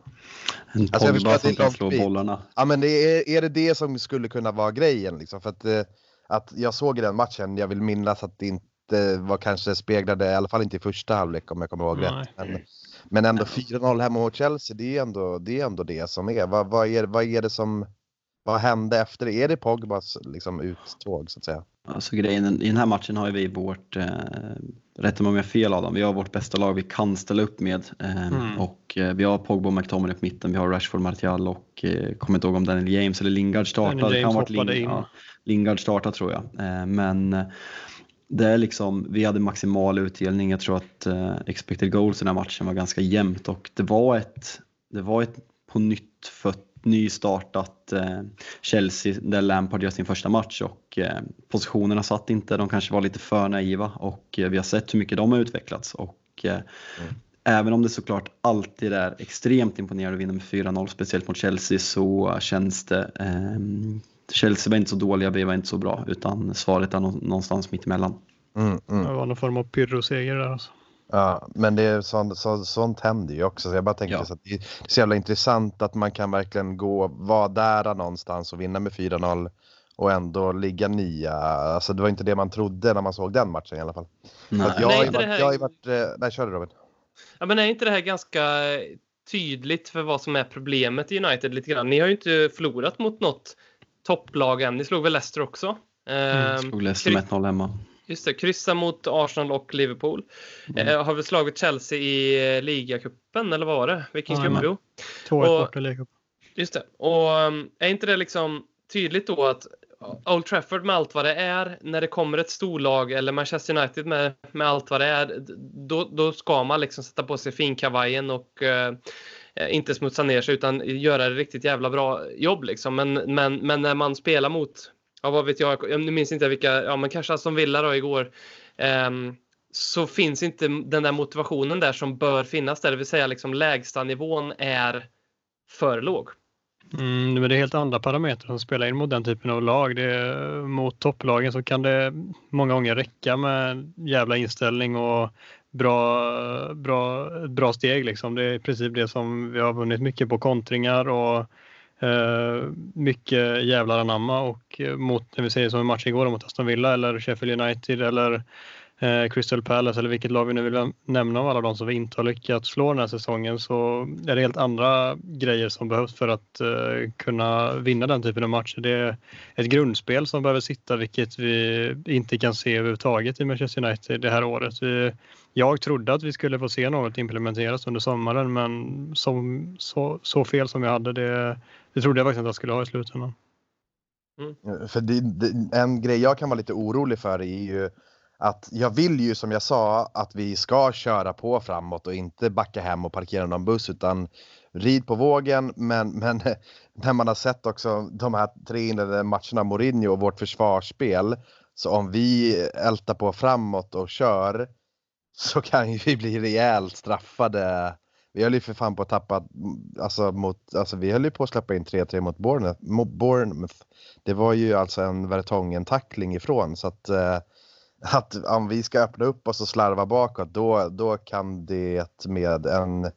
En alltså, jag förstår att det är kan slå bollarna.
Ja, men är, är det det som skulle kunna vara grejen liksom? För att, eh, att jag såg den matchen, jag vill minnas att det inte var kanske speglade, i alla fall inte i första halvlek om jag kommer ihåg Nej. rätt. Men, men ändå 4-0 hemma mot Chelsea, det är ändå det, är ändå det som är. Vad, vad, är. vad är det som, vad hände efter det? Är det Pogbas liksom, uttåg så att säga?
Alltså grejen, i den här matchen har vi vårt, eh, rätta mig om jag fel Adam, vi har vårt bästa lag vi kan ställa upp med. Eh, mm. Och eh, vi har Pogba och McTominay på mitten, vi har Rashford, Martial och eh, kommer inte ihåg om Daniel James eller Lingard startar.
Daniel James
kan
Ling in. Ja,
Lingard startar tror jag. Eh, men eh, det är liksom, vi hade maximal utdelning, jag tror att eh, expected goals i den här matchen var ganska jämnt och det var ett, det var ett på nytt fött nystartat eh, Chelsea där Lampard gör sin första match och eh, positionerna satt inte, de kanske var lite för naiva och eh, vi har sett hur mycket de har utvecklats och mm. även om det såklart alltid är extremt imponerande att vinna med 4-0, speciellt mot Chelsea, så känns det ehm, Chelsea var inte så dåliga, vi var inte så bra, utan svaret är någonstans mitt emellan.
Mm, mm. Det var någon form av pyrroseger där alltså.
Ja, men det är sånt, så, sånt händer ju också. Så jag bara tänker ja. så att det är så jävla intressant att man kan verkligen gå, vara där någonstans och vinna med 4-0 och ändå ligga nia. Alltså det var inte det man trodde när man såg den matchen i alla fall. Nej, jag, nej, har varit, här... jag har varit, eh, nej kör du Robin.
Ja, men är inte det här ganska tydligt för vad som är problemet i United lite grann? Ni har ju inte förlorat mot något topplag än. Ni slog väl Leicester också?
Mm, slog ehm, Leicester med 1-0 hemma.
Just det, kryssa mot Arsenal och Liverpool. Mm. Eh, har vi slagit Chelsea i eh, ligacupen eller vad var det? Vilken ja, cup?
2-1 borta i ligacupen.
Just det. Och um, är inte det liksom tydligt då att Old Trafford med allt vad det är, när det kommer ett storlag eller Manchester United med, med allt vad det är, då, då ska man liksom sätta på sig finkavajen och uh, inte smutsa ner sig utan göra det riktigt jävla bra jobb liksom. Men, men, men när man spelar mot ja, vad vet jag, jag minns inte vilka, ja men kanske som Villa då igår. Um, så finns inte den där motivationen där som bör finnas där, det vill säga liksom lägsta nivån är för låg.
Mm, men det är helt andra parametrar som spelar in mot den typen av lag. Det, mot topplagen så kan det många gånger räcka med jävla inställning och bra, bra, bra steg. Liksom. Det är i princip det som vi har vunnit mycket på kontringar och Uh, mycket jävlar anamma och eh, mot, när vi säger som en match igår mot Aston Villa eller Sheffield United eller eh, Crystal Palace eller vilket lag vi nu vill nämna av alla de som vi inte har lyckats slå den här säsongen så är det helt andra grejer som behövs för att eh, kunna vinna den typen av matcher. Det är ett grundspel som behöver sitta vilket vi inte kan se överhuvudtaget i Manchester United det här året. Vi, jag trodde att vi skulle få se något implementeras under sommaren men som, så, så fel som jag hade det, det trodde jag faktiskt att jag skulle ha i slutändan.
Mm. För det, det, en grej jag kan vara lite orolig för är ju att jag vill ju som jag sa att vi ska köra på framåt och inte backa hem och parkera någon buss utan rid på vågen. Men, men när man har sett också de här tre inledande matcherna Mourinho och vårt försvarsspel. Så om vi ältar på framåt och kör så kan ju vi bli rejält straffade. Vi höll ju för fan på att tappa, alltså, mot, alltså vi höll ju på att släppa in 3-3 mot Bournemouth. Bournemouth. Det var ju alltså en Vertongen-tackling ifrån så att eh, att om vi ska öppna upp oss och slarva bakåt då, då kan det med en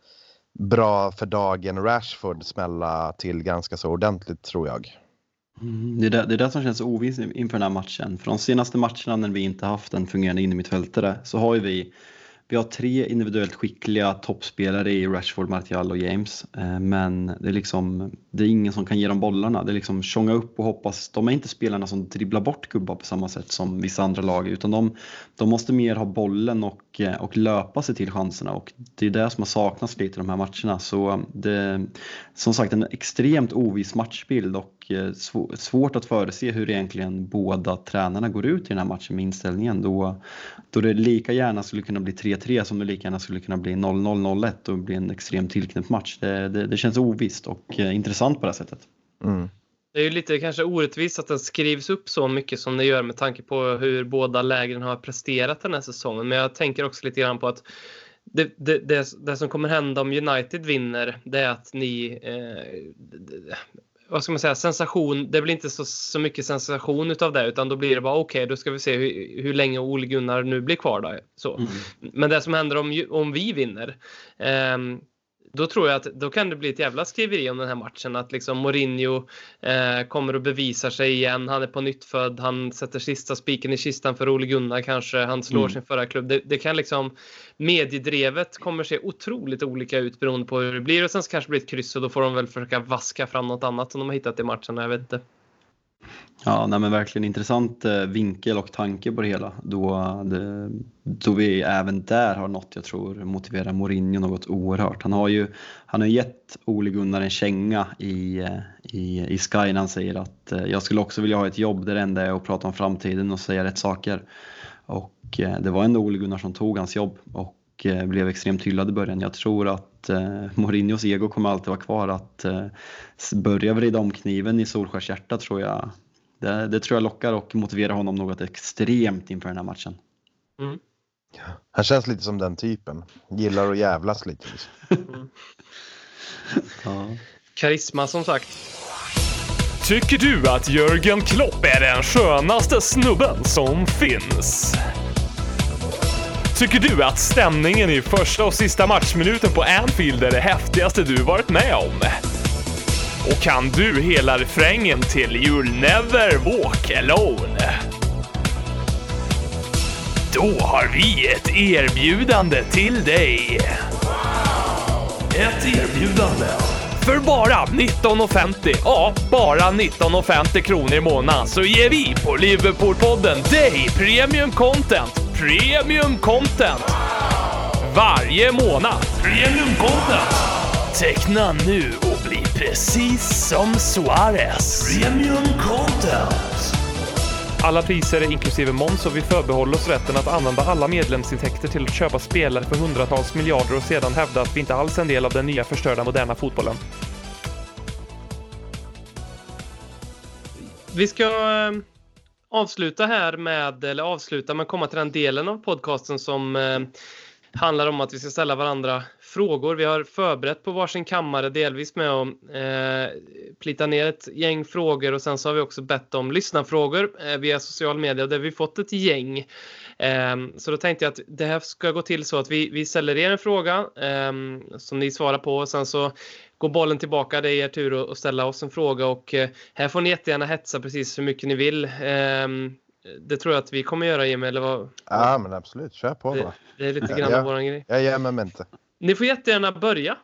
bra för dagen Rashford smälla till ganska så ordentligt tror jag.
Mm, det, är det, det är det som känns ovisst inför den här matchen. För de senaste matcherna när vi inte haft en fungerande innermittfältare så har ju vi vi har tre individuellt skickliga toppspelare i Rashford, Martial och James. Eh, men det är, liksom, det är ingen som kan ge dem bollarna. Det är liksom tjonga upp och hoppas. De är inte spelarna som dribblar bort gubbar på samma sätt som vissa andra lag. Utan de, de måste mer ha bollen och, eh, och löpa sig till chanserna. Och det är det som har saknats lite i de här matcherna. Så eh, det, som sagt en extremt oviss matchbild. Och Eh, svårt att förutse hur egentligen båda tränarna går ut i den här matchen med inställningen. Då, då det lika gärna skulle kunna bli 3-3 som det lika gärna skulle kunna bli 0-0-0-1 och bli en extremt tillknäppt match. Det, det, det, känns ovisst och eh, intressant på det här sättet. Mm.
Det är ju lite kanske orättvist att den skrivs upp så mycket som det gör med tanke på hur båda lägren har presterat den här säsongen. Men jag tänker också lite grann på att det, det, det, det, som kommer hända om United vinner det är att ni eh, vad ska man säga, sensation. Det blir inte så, så mycket sensation utav det utan då blir det bara okej, okay, då ska vi se hur, hur länge Ole Gunnar nu blir kvar. Då, så. Mm. Men det som händer om, om vi vinner. Um, då tror jag att då kan det bli ett jävla skriveri om den här matchen. Att liksom Mourinho eh, kommer och bevisar sig igen. Han är på nytt född. Han sätter sista spiken i kistan för Ole Gunnar kanske. Han slår mm. sin förra klubb. Det, det, kan liksom mediedrevet kommer se otroligt olika ut beroende på hur det blir. Och sen så kanske det blir ett kryss och då får de väl försöka vaska fram något annat som de har hittat i matchen. Jag vet inte.
Ja, nej, men verkligen intressant eh, vinkel och tanke på det hela. Då, det, då vi även där har något jag tror motiverar Mourinho något oerhört. Han har ju han har gett Ole Gunnar en känga i, eh, i, i Sky när han säger att eh, jag skulle också vilja ha ett jobb där det enda är att prata om framtiden och säga rätt saker. Och det var ändå Ole Gunnar som tog hans jobb och blev extremt hyllad i början. Jag tror att eh, Mourinhos ego kommer alltid vara kvar. Att eh, börja vrida om kniven i Solskärs hjärta tror jag det, det, tror jag lockar och motiverar honom något extremt inför den här matchen. Mm.
Han känns lite som den typen. Gillar att jävlas lite. Mm.
ja. Karisma som sagt.
Tycker du att Jörgen Klopp är den skönaste snubben som finns? Tycker du att stämningen i första och sista matchminuten på Anfield är det häftigaste du varit med om? Och kan du hela refrängen till You'll never walk alone? Då har vi ett erbjudande till dig. Ett erbjudande. För bara 19,50, ja, bara 19,50 kronor i månaden så ger vi på Liverpoolpodden dig premium content. Premium content! Varje månad. Premium content! Teckna nu och bli precis som Suarez. Premium content. Alla priser är inklusive moms och vi förbehåller oss rätten att använda alla medlemsintäkter till att köpa spelare för hundratals miljarder och sedan hävda att vi inte alls är en del av den nya förstörda moderna fotbollen.
Vi ska eh, avsluta här med, eller avsluta, men komma till den delen av podcasten som eh, handlar om att vi ska ställa varandra frågor. Vi har förberett på varsin kammare delvis med att eh, plita ner ett gäng frågor och sen så har vi också bett om lyssnarfrågor eh, via social media där vi fått ett gäng. Eh, så då tänkte jag att det här ska gå till så att vi, vi ställer er en fråga eh, som ni svarar på och sen så går bollen tillbaka. Det är er tur att ställa oss en fråga och eh, här får ni jättegärna hetsa precis hur mycket ni vill. Ehm, Det tror jag att vi kommer göra Jimmy, eller vad?
Ja, men absolut. Kör på
Det,
bara.
det är lite grann
Ja.
våran grej.
Jag ger mig inte.
Ni får jättegärna börja.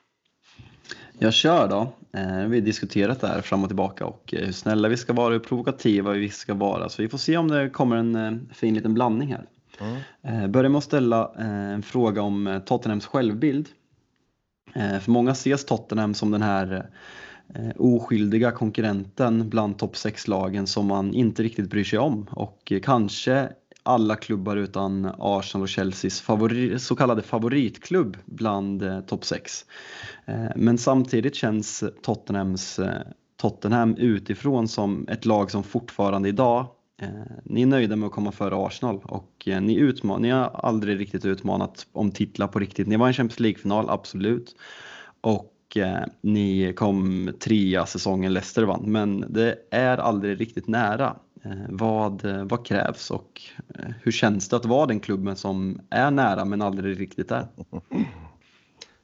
Jag kör då. Eh, vi har diskuterat det här fram och tillbaka och eh, hur snälla vi ska vara, hur provokativa vi ska vara. Så vi får se om det kommer en fin liten blandning här.
Mm.
Börjar med att ställa en fråga om Tottenhams självbild. Eh, för många ses Tottenham som den här eh, oskyldiga konkurrenten bland topp 6-lagen som man inte riktigt bryr sig om. Och kanske alla klubbar utan Arsenal och Chelseas favori, så kallade favoritklubb bland eh, topp 6. Eh, men samtidigt känns Tottenhams, Tottenham utifrån som ett lag som fortfarande idag Eh, ni är nöjda med att komma före Arsenal och eh, ni, utman- ni har aldrig riktigt utmanat om titlar på riktigt. Ni var i en Champions League-final, absolut. Och eh, ni kom trea säsongen Leicester vann, men det är aldrig riktigt nära. Eh, vad, eh, vad krävs och eh, hur känns det att vara den klubben som är nära men aldrig riktigt är?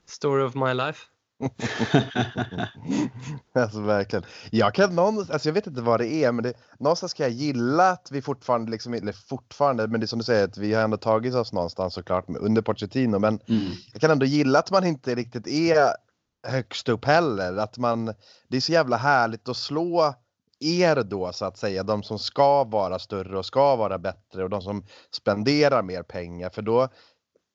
Story of my life.
Alltså verkligen. Jag kan någon, alltså jag vet inte vad det är, men det, någonstans ska jag gilla att vi fortfarande, liksom, eller fortfarande, men det är som du säger, att vi har ändå tagit oss någonstans såklart under Pochettino, men
Mm.
jag kan ändå gilla att man inte riktigt är högst upp heller. Att man, det är så jävla härligt att slå er då så att säga, de som ska vara större och ska vara bättre och de som spenderar mer pengar. För då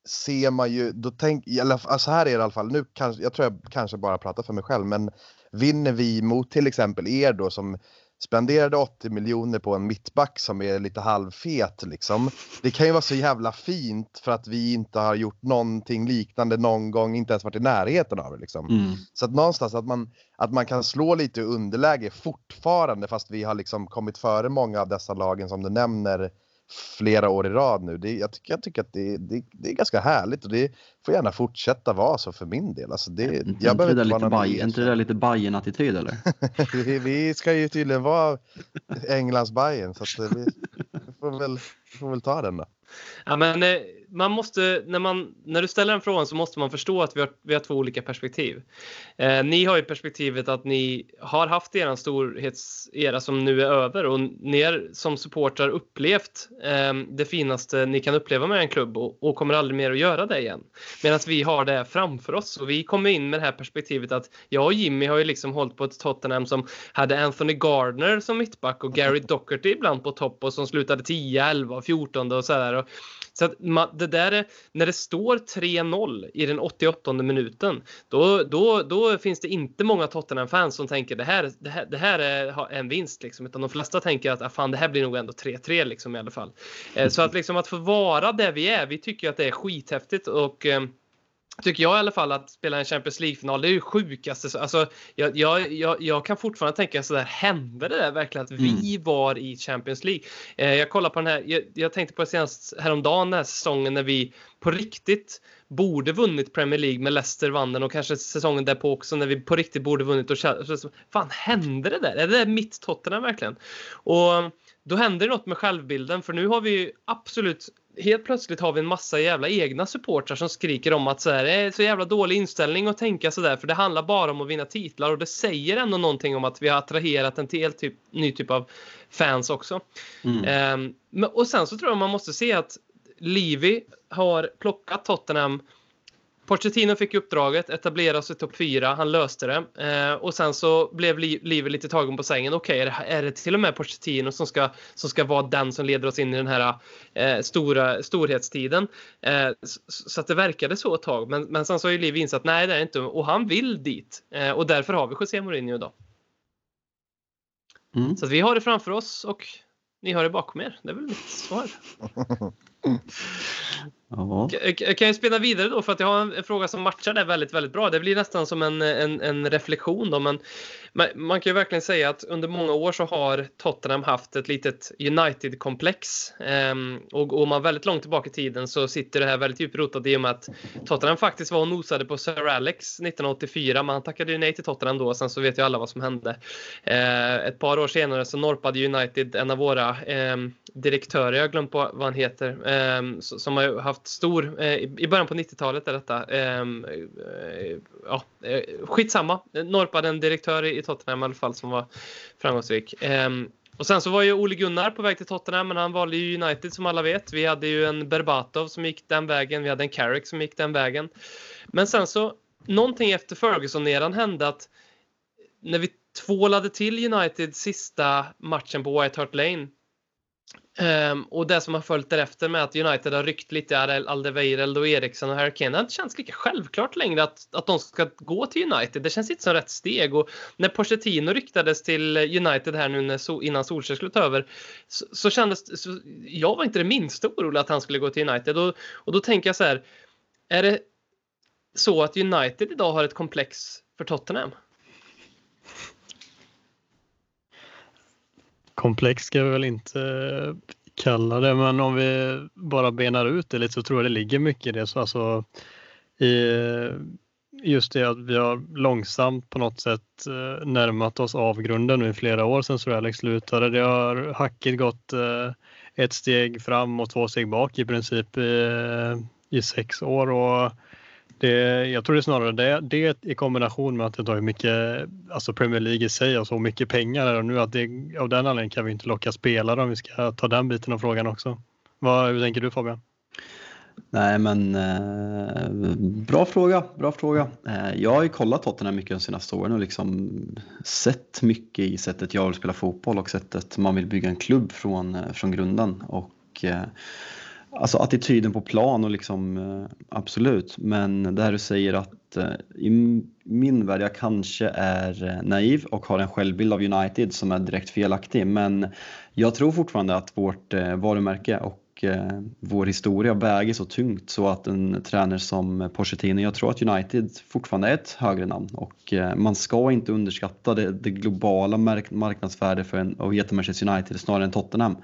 ser man ju, då tänk, i alla fall- så här är det i alla fall, nu kanske, jag tror jag kanske bara pratar för mig själv, men vinner vi mot till exempel er då som spenderade 80 miljoner på en mittback som är lite halvfet liksom. Det kan ju vara så jävla fint för att vi inte har gjort någonting liknande någon gång, inte ens varit i närheten av det liksom.
Mm.
Så att någonstans att man, att man kan slå lite underläge fortfarande fast vi har liksom kommit före många av dessa lagen som du nämner flera år i rad nu. Det, jag, tycker, jag tycker att det, det, det är ganska härligt och det får gärna fortsätta vara så för min del. Alltså det,
Är
jag
inte
inte
lite Baj- inte det där lite Bajen-attityd eller?
vi, ska ju tydligen vara Englands Bayern så att vi, vi, får väl, vi får väl ta den då.
Ja, men eh, man måste, när, man, när du ställer den frågan så måste man förstå att vi har, vi har två olika perspektiv. Eh, ni har ju perspektivet att ni har haft er storhetsera som nu är över och ni är som supportrar upplevt eh, det finaste ni kan uppleva med en klubb och, och kommer aldrig mer att göra det igen. Medan vi har det framför oss och vi kommer in med det här perspektivet att jag och Jimmy har ju liksom hållit på ett Tottenham som hade Anthony Gardner som mittback och Gary Docherty ibland på topp och som slutade 10, 11, 14 och sådär. Och- Så att man, det där är, när det står 3-0 i den 88 minuten, då, då, då finns det inte många Tottenham-fans som tänker det här, det här, det här är en vinst liksom, utan de flesta tänker att ah, fan, det här blir nog ändå 3-3 liksom i alla fall. Eh, så att liksom att få vara där vi är, vi tycker att det är skithäftigt och eh, tycker jag i alla fall att spela en Champions League-final, det är ju sjukaste. så- Alltså, jag, jag, jag, jag kan fortfarande tänka sådär, hände det där verkligen att vi var i Champions League? Eh, jag kollar på den här, jag, jag tänkte på det senast häromdagen den här säsongen när vi på riktigt borde vunnit Premier League med Leicester vann den och kanske säsongen därpå också när vi på riktigt borde vunnit och så- Fan hände det där? Är det där mitt Tottenham verkligen? Och då händer det något med självbilden för nu har vi ju absolut helt plötsligt har vi en massa jävla egna supportrar som skriker om att så här, det är så jävla dålig inställning att tänka sådär för det handlar bara om att vinna titlar och det säger ändå någonting om att vi har attraherat en till typ, ny typ av fans också.
Mm.
Men, och sen så tror jag man måste se att Livi har plockat Tottenham. Pochettino fick uppdraget, etablera sig i topp 4, han löste det. Eh, och sen så blev Li- Livi lite tagen på sängen. Okej, är, det, är det till och med Pochettino som ska, som ska vara den som leder oss in i den här eh, stora storhetstiden? Eh, så, så att det verkade så ett tag. Men, men sen så har ju Livi insett nej, det är inte. Och han vill dit. Eh, och därför har vi José Mourinho idag.
Mm.
Så vi har det framför oss och ni har det bakom er. Det är väl mitt svar. Mm.
Ja.
Jag jag kan ju spela vidare då för att jag har en, fråga som matchar det väldigt, väldigt bra. Det blir nästan som en, en, en reflektion då, men man, man kan ju verkligen säga att under många år så har Tottenham haft ett litet United-komplex. Ehm, och går man väldigt långt tillbaka i tiden så sitter det här väldigt djupt rotat i och med att Tottenham faktiskt var och nosade på Sir Alex 1984, men han tackade ju nej till Tottenham då. och Sen så vet ju alla vad som hände. Ehm, ett par år senare så norpade United en av våra ehm, direktörer, jag har glömt på vad han heter, eh, som har haft stor, eh, i början på 90-talet är detta, ehm, eh, ja, eh, skitsamma, norpade en direktör i Tottenham i alla fall som var framgångsrik. Ehm, och sen så var ju Ole Gunnar på väg till Tottenham, men han valde ju United som alla vet. Vi hade ju en Berbatov som gick den vägen. Vi hade en Carrick som gick den vägen. Men sen så, någonting efter Ferguson-eran hände att när vi tvålade till United sista matchen på White Hart Lane Um, och det som har följt därefter med att United har ryckt lite Aldeveireld och Eriksson och Harry Kane. Det har inte känts lika självklart längre att, att de ska gå till United. Det känns inte som rätt steg. Och när Pochettino ryktades till United här nu när innan Solskjaer skulle ta över så, så kändes så, Jag var inte det minsta orolig att han skulle gå till United. Och, och då tänker jag så här. Är det så att United idag har ett komplex för Tottenham?
Komplex ska vi väl inte eh, kalla det, men om vi bara benar ut det lite så tror jag det ligger mycket i det. Så alltså, i eh, just det att vi har långsamt på något sätt eh, närmat oss avgrunden nu i flera år sedan Sir Alex slutade. Det har hackigt gått ett steg fram och två steg bak i princip i, i sex år. Och det, jag tror det är snarare det, det i kombination med att det tar mycket, alltså Premier League i sig och så mycket pengar och nu att det, av den anledningen kan vi inte locka spelare om vi ska ta den biten av frågan också. Vad, hur tänker du Fabian?
Nej men eh, bra fråga, bra fråga. Eh, jag har ju kollat Tottenham mycket de senaste åren och liksom sett mycket i sättet jag vill spela fotboll och sättet man vill bygga en klubb från, eh, från grunden. Och, eh, Alltså attityden på plan och liksom eh, absolut, men det här du säger att eh, i min värld, jag kanske är eh, naiv och har en självbild av United som är direkt felaktig, men jag tror fortfarande att vårt varumärke och vår historia väger så tungt så att en tränare som Pochettino, jag tror att United fortfarande är ett högre namn. Och man ska inte underskatta det, det globala marknadsvärdet för en, och Manchester United snarare än Tottenham.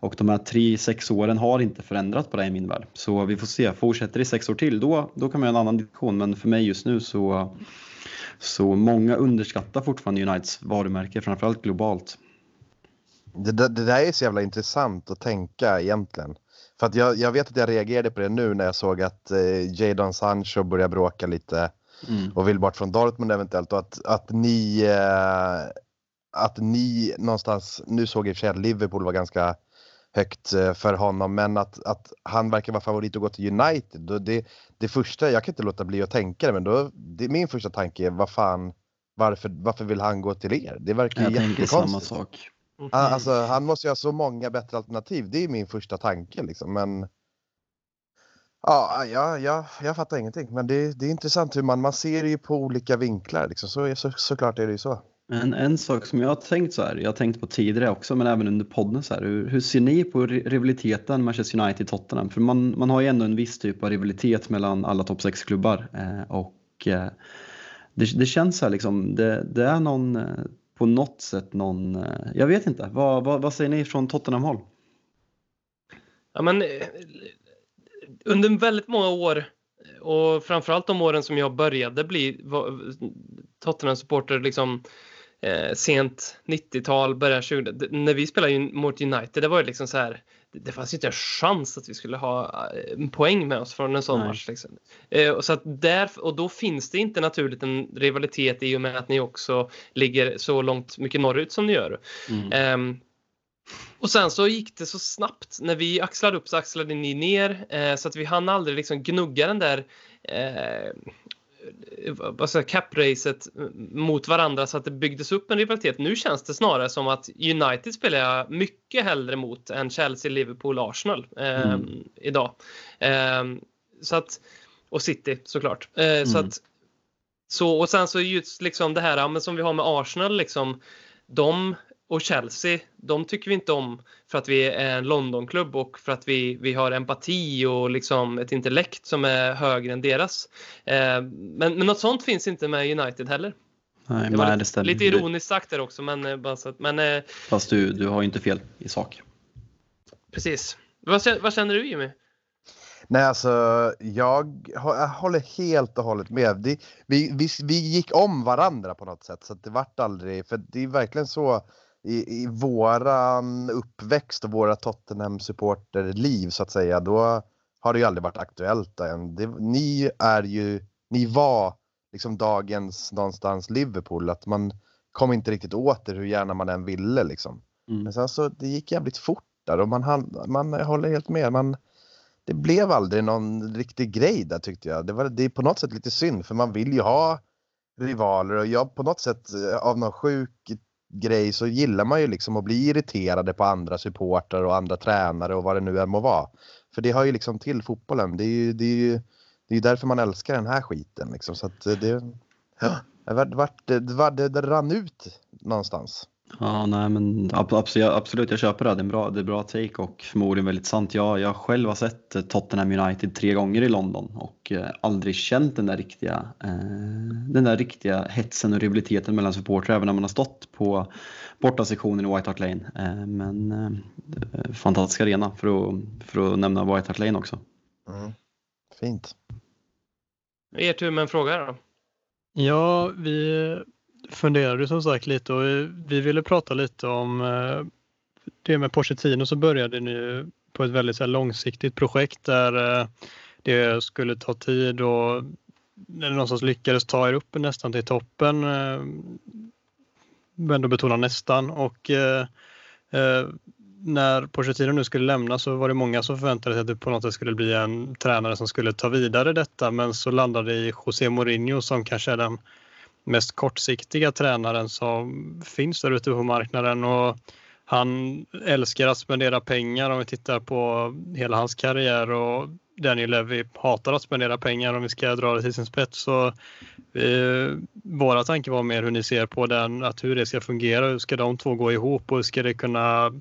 Och de här tre, sex åren har inte förändrats på det i min värld. Så vi får se, fortsätter det i sex år till då, då kan man ha en annan diskussion. Men för mig just nu så, så många underskattar fortfarande Uniteds varumärke, framförallt globalt.
Det, det, det där är så jävla intressant att tänka egentligen. För att jag, jag vet att jag reagerade på det nu när jag såg att eh, Jadon Sancho börjar bråka lite mm. och vill bort från Dortmund eventuellt och att, att ni eh, att ni någonstans, nu såg jag i och för sig att Liverpool var ganska högt eh, för honom. Men att, att han verkar vara favorit att gå till United. Då det, det första, jag kan inte låta bli att tänka det, men då, det, min första tanke är vad fan, varför, varför vill han gå till er? Det verkar ju jättekonstigt. samma sak. Mm. Alltså, han måste ju ha så många bättre alternativ. Det är min första tanke liksom. Men ja, ja, ja jag fattar ingenting. Men det, det är intressant hur man, man ser det ju på olika vinklar. Liksom. Så, så, såklart är det ju så.
En, en sak som jag har tänkt så här, jag har tänkt på tidigare också, men även under podden så här, hur, hur ser ni på rivaliteten Manchester United-Tottenham? För man, man har ju ändå en viss typ av rivalitet mellan alla topp 6-klubbar eh, och eh, det, det, känns så här liksom, det, det är någon, eh, på något sätt någon, eh, jag vet inte, vad, vad, vad säger ni från Tottenham-håll?
Ja men eh, under väldigt många år och framförallt de åren som jag började bli Tottenham-supporter liksom eh, sent 90-tal, början 20 När vi spelade mot United, det var ju liksom så här. Det fanns inte en chans att vi skulle ha eh, en poäng med oss från en sån Nej. match. Liksom. Eh, och, så att där, och då finns det inte naturligt en rivalitet i och med att ni också ligger så långt mycket norrut som ni gör. Mm. Eh, och sen så gick det så snabbt. När vi axlade upp så axlade ni ner eh, så att vi hann aldrig liksom gnugga den där eh, vad säger, cap-racet mot varandra så att det byggdes upp en rivalitet. Nu känns det snarare som att United spelar jag mycket hellre mot än Chelsea, Liverpool, Arsenal eh, mm. idag. Eh, så att, och City såklart. Eh, mm. Så att, så, och sen så just liksom det här men som vi har med Arsenal, liksom, de och Chelsea, de tycker vi inte om för att vi är en Londonklubb och för att vi, vi har empati och liksom ett intellekt som är högre än deras. Eh, men, men något sånt finns inte med United heller.
Nej, det var nej, lite,
lite ironiskt sagt där också. Men, eh, bara så att, men, eh,
Fast du, du har ju inte fel i sak.
Precis. Vad, vad känner du Jimmy?
Nej, alltså jag, jag håller helt och hållet med. Det, vi, vi, vi gick om varandra på något sätt så det vart aldrig, för det är verkligen så i, i våran uppväxt och våra Tottenham-supporterliv så att säga, då har det ju aldrig varit aktuellt än. Det, ni är ju, ni var liksom dagens någonstans Liverpool, att man kom inte riktigt åt det hur gärna man än ville liksom.
Mm.
Men sen så, det gick jävligt fort där och man, man håller helt med. Man, det blev aldrig någon riktig grej där tyckte jag. Det, var, det är på något sätt lite synd för man vill ju ha rivaler och jag på något sätt eh, av någon sjuk grej så gillar man ju liksom att bli irriterade på andra supportrar och andra tränare och vad det nu än må vara. För det hör ju liksom till fotbollen. Det är ju, det är ju det är därför man älskar den här skiten liksom. Så att det, ja, det, var, det, var, det, var, det, det rann ut någonstans.
Ja, nej men ab- absolut, absolut, jag köper det. Det är en bra, det är bra take och förmodligen väldigt sant. Jag, jag själv har sett eh, Tottenham United tre gånger i London och eh, aldrig känt den där riktiga, eh, den där riktiga hetsen och rivaliteten mellan supportrar även när man har stått på bortasektionen i White Hart Lane. Eh, men eh, fantastisk arena för att, för att nämna White Hart Lane också.
Mm. Fint.
Er tur med en fråga då.
Ja, vi funderade som sagt lite och eh, vi- ville prata lite om eh, det med Pochettino så började ni ju på ett väldigt så här, långsiktigt projekt där eh, det skulle ta tid och någonstans lyckades ta er upp nästan till toppen. Men då betonar nästan och när Pochettino nu skulle lämna så var det många som förväntade sig att det på något sätt skulle bli en tränare som skulle ta vidare detta men så landade det i José Mourinho som kanske är den mest kortsiktiga tränaren som finns där ute på marknaden och han älskar att spendera pengar om vi tittar på hela hans karriär och Daniel Levy hatar att spendera pengar om vi ska dra det till sin spets. Så eh, våra tankar var mer hur ni ser på den, att hur det ska fungera, hur ska de två gå ihop och hur ska det kunna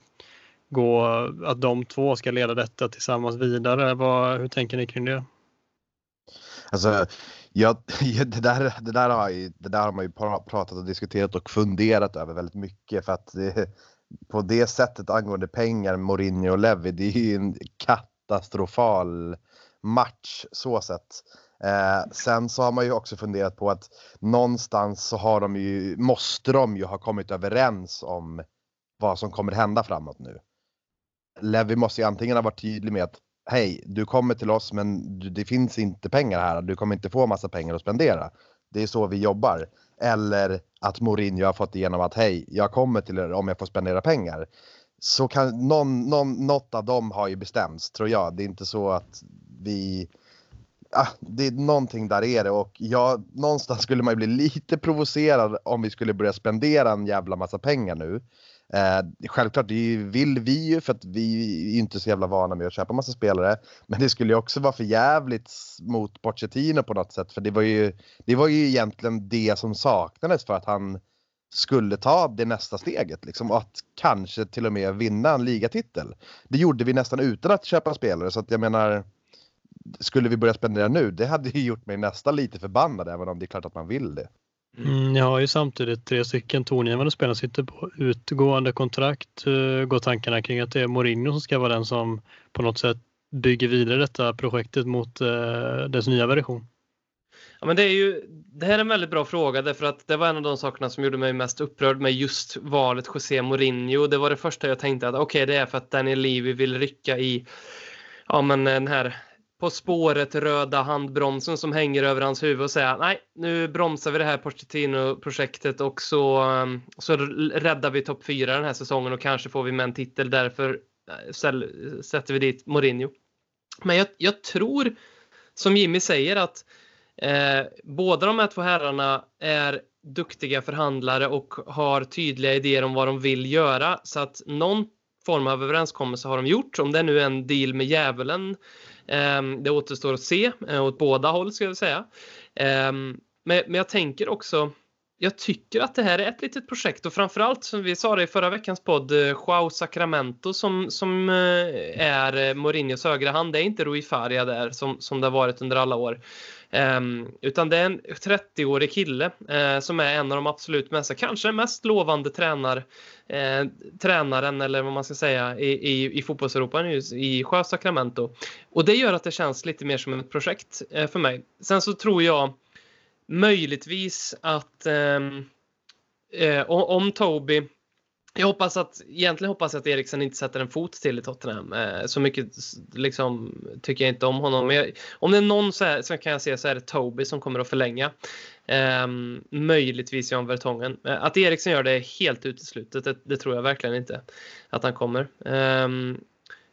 gå, att de två ska leda detta tillsammans vidare. Vad, hur tänker ni kring det?
Alltså, Ja, det, där, det, där har, det där har man ju pratat och diskuterat och funderat över väldigt mycket för att det, på det sättet angående pengar, Mourinho och Levi, det är ju en katastrofal match så sett. Eh, sen så har man ju också funderat på att någonstans så har de ju, måste de ju ha kommit överens om vad som kommer hända framåt nu. Levi måste ju antingen ha varit tydlig med att hej, du kommer till oss men du, det finns inte pengar här. Du kommer inte få massa pengar att spendera. Det är så vi jobbar. Eller att Mourinho har fått igenom att hej, jag kommer till er om jag får spendera pengar. Så kan någon, någon, något av dem har ju bestämts tror jag. Det är inte så att vi Ah, det är någonting där är det och jag, någonstans skulle man ju bli lite provocerad om vi skulle börja spendera en jävla massa pengar nu. Eh, självklart, det vill vi ju för att vi är ju inte så jävla vana med att köpa massa spelare. Men det skulle ju också vara för jävligt mot Pochettino på något sätt. För det var ju, det var ju egentligen det som saknades för att han skulle ta det nästa steget. Liksom, och att kanske till och med vinna en ligatitel. Det gjorde vi nästan utan att köpa spelare. Så att jag menar, skulle vi börja spendera nu, det hade ju gjort mig nästan lite förbannad. Även om det är klart att man vill det.
Mm, jag har ju samtidigt tre stycken tongivande spelare som sitter på utgående kontrakt. Uh, går tankarna kring att det är Mourinho som ska vara den som på något sätt bygger vidare detta projektet mot uh, dess nya version?
Ja, men det, är ju, det här är en väldigt bra fråga därför att det var en av de sakerna som gjorde mig mest upprörd med just valet José Mourinho. Det var det första jag tänkte att okej, okay, det är för att Daniel Levy vill rycka i ja, men den här på spåret röda handbromsen som hänger över hans huvud och säga nej, nu bromsar vi det här Pochettino-projektet och så, ehm, så räddar vi topp fyra den här säsongen och kanske får vi med en titel. Därför eh, sätter vi dit Mourinho. Men jag, jag tror, som Jimmy säger, att eh, båda de här två herrarna är duktiga förhandlare och har tydliga idéer om vad de vill göra. Så att någon form av överenskommelse har de gjort. Om det nu är en deal med djävulen ehm, det återstår att se eh, åt båda håll ska jag säga. Ehm, men jag tänker också jag tycker att det här är ett litet projekt och framförallt som vi sa det i förra veckans podd eh, Joao Sacramento som, som eh, är eh, Mourinhos högra hand. Det är inte Rui Faria där som, som det har varit under alla år. Um, utan det är en 30-årig kille uh, som är en av de absolut mest, kanske mest lovande tränar, uh, tränaren eller vad man ska säga i, i, i fotbollseuropa nu, i Sjö Sacramento. Och det gör att det känns lite mer som ett projekt uh, för mig. Sen så tror jag möjligtvis att ehm, eh, om Toby jag hoppas att, egentligen hoppas jag att Eriksen inte sätter en fot till i Tottenham. Eh, så mycket liksom, tycker jag inte om honom. Men jag, om det är någon så här, som kan jag se så är det Toby som kommer att förlänga. Um, möjligtvis Jan Vertongen. Eh, att Eriksen gör det är helt uteslutet. Det, det, tror jag verkligen inte att han kommer. Um,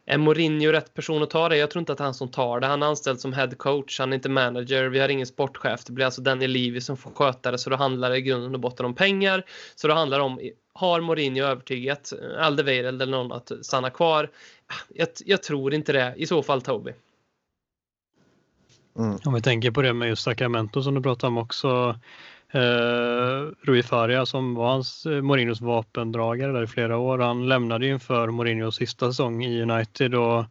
är Mourinho rätt person att ta det? Jag tror inte att han som tar det. Han är anställd som head coach. Han är inte manager. Vi har ingen sportchef. Det blir alltså Daniel Levy som får sköta det. Så då handlar det i grunden och botten om pengar. Så då handlar det om har Mourinho övertygat Aldeweireld eller någon att stanna kvar? Jag, jag, tror inte det. I så fall Toby.
Mm. Om vi tänker på det med just Sacramento som du pratade om också. Eh, Rui Faria som var hans eh, Mourinhos vapendragare där i flera år. Han lämnade inför Mourinhos sista säsong i United och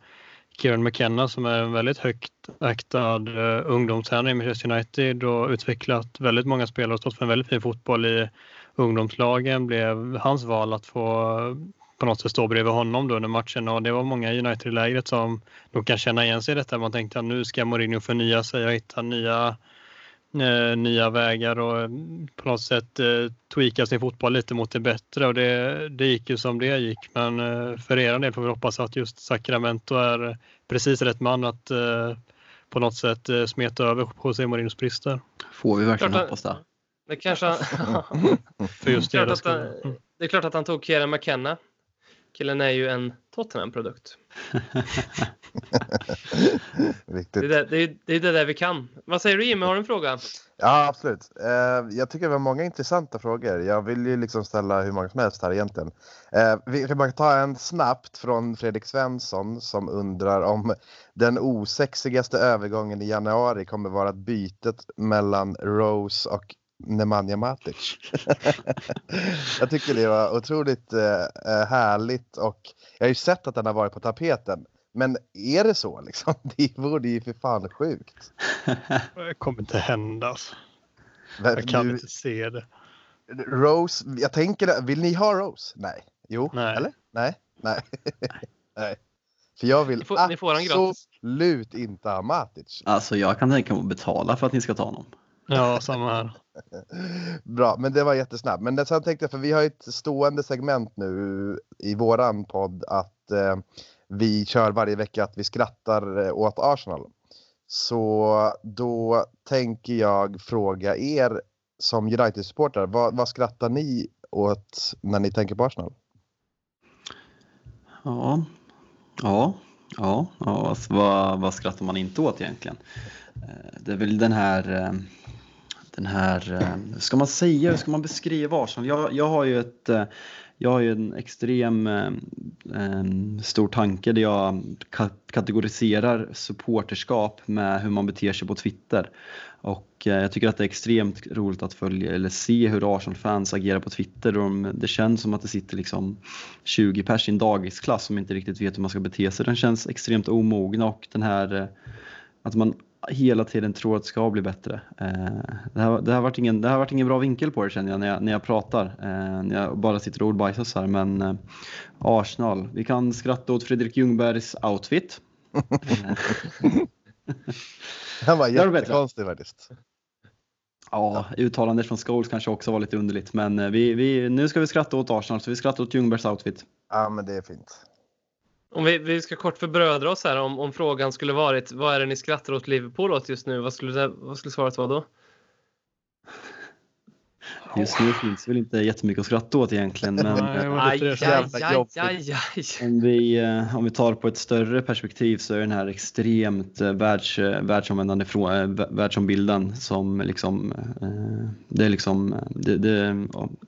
Kieran McKenna som är en väldigt högt aktad eh, ungdomstränare i Manchester United och utvecklat väldigt många spelare och stått för en väldigt fin fotboll i ungdomslagen blev hans val att få eh, på något sätt stå bredvid honom då under matchen och det var många i United-lägret som nog kan känna igen sig i detta. Man tänkte att nu ska Mourinho förnya sig och hitta nya, eh, nya vägar och på något sätt eh, tweaka sin fotboll lite mot det bättre och det, det gick ju som det gick. Men eh, för er del får vi hoppas att just Sacramento är precis rätt man att eh, på något sätt eh, smeta över José Mourinhos brister.
Får vi verkligen hoppas det.
Det kanske För just det, det, han, det är klart att han tog Kieran McKenna. Killen är ju en Tottenham-produkt. det, är det, är, det är det där vi kan. Vad säger du Jimmy, har du en fråga?
Ja, absolut. Eh, jag tycker vi har många intressanta frågor. Jag vill ju liksom ställa hur många som helst här egentligen. Eh, vi kan bara ta en snabbt från Fredrik Svensson som undrar om den osexigaste övergången i januari kommer vara bytet mellan Rose och Nemanja Matic. jag tycker det var otroligt eh, härligt och jag har ju sett att den har varit på tapeten. Men är det så liksom? Det vore ju för fan sjukt.
Det kommer inte hända. Alltså. Jag kan du, inte se det.
Rose, jag tänker, vill ni ha Rose? Nej. Jo,
Nej.
eller? Nej, nej. nej. För jag vill
får,
absolut inte ha Matic.
Alltså jag kan tänka mig att betala för att ni ska ta honom.
Ja, samma här.
Bra, men det var jättesnabbt. Men sen tänkte jag, för vi har ett stående segment nu i våran podd att eh, vi kör varje vecka att vi skrattar eh, åt Arsenal. Så då tänker jag fråga er som United-supportrar, vad, vad skrattar ni åt när ni tänker på Arsenal?
Ja, ja, ja, ja vad, vad skrattar man inte åt egentligen? Eh, det är väl den här den här, hur ska man säga, hur ska man beskriva Arsenal? Jag, jag har ju ett eh, jag har ju en extrem eh, stor tanke där jag kategoriserar supporterskap med hur man beter sig på Twitter. Och eh, jag tycker att det är extremt roligt att följa eller se hur Arsenal-fans agerar på Twitter. De, det känns som att det sitter liksom 20 pers i en dagisklass som inte riktigt vet hur man ska bete sig. Den känns extremt omogna och den här att man hela tiden tror att det ska bli bättre. Eh, det, har, det, har varit ingen, det har varit ingen bra vinkel på det känner jag när jag, när jag pratar. Eh, när jag bara sitter och ordbajsar så här. Men eh, Arsenal, vi kan skratta åt Fredrik Ljungbergs outfit.
Han var jättekonstig faktiskt.
Ja, uttalandet från Scholes kanske också var lite underligt. Men vi, vi, nu ska vi skratta åt Arsenal, så vi skrattar åt Ljungbergs outfit.
Ja, men det är fint.
Om vi, vi ska kort förbrödra oss här om, om frågan skulle varit vad är det ni skrattar åt Liverpool åt just nu? Vad skulle, vad skulle svaret vara då?
Just nu finns det väl inte jättemycket att skratta åt egentligen. Men
aj, aj, aj, aj,
Om, vi, eh, om vi tar på ett större perspektiv så är den här extremt eh, världs, eh, världsanvändande världsombildaren som liksom, det är liksom, det, det,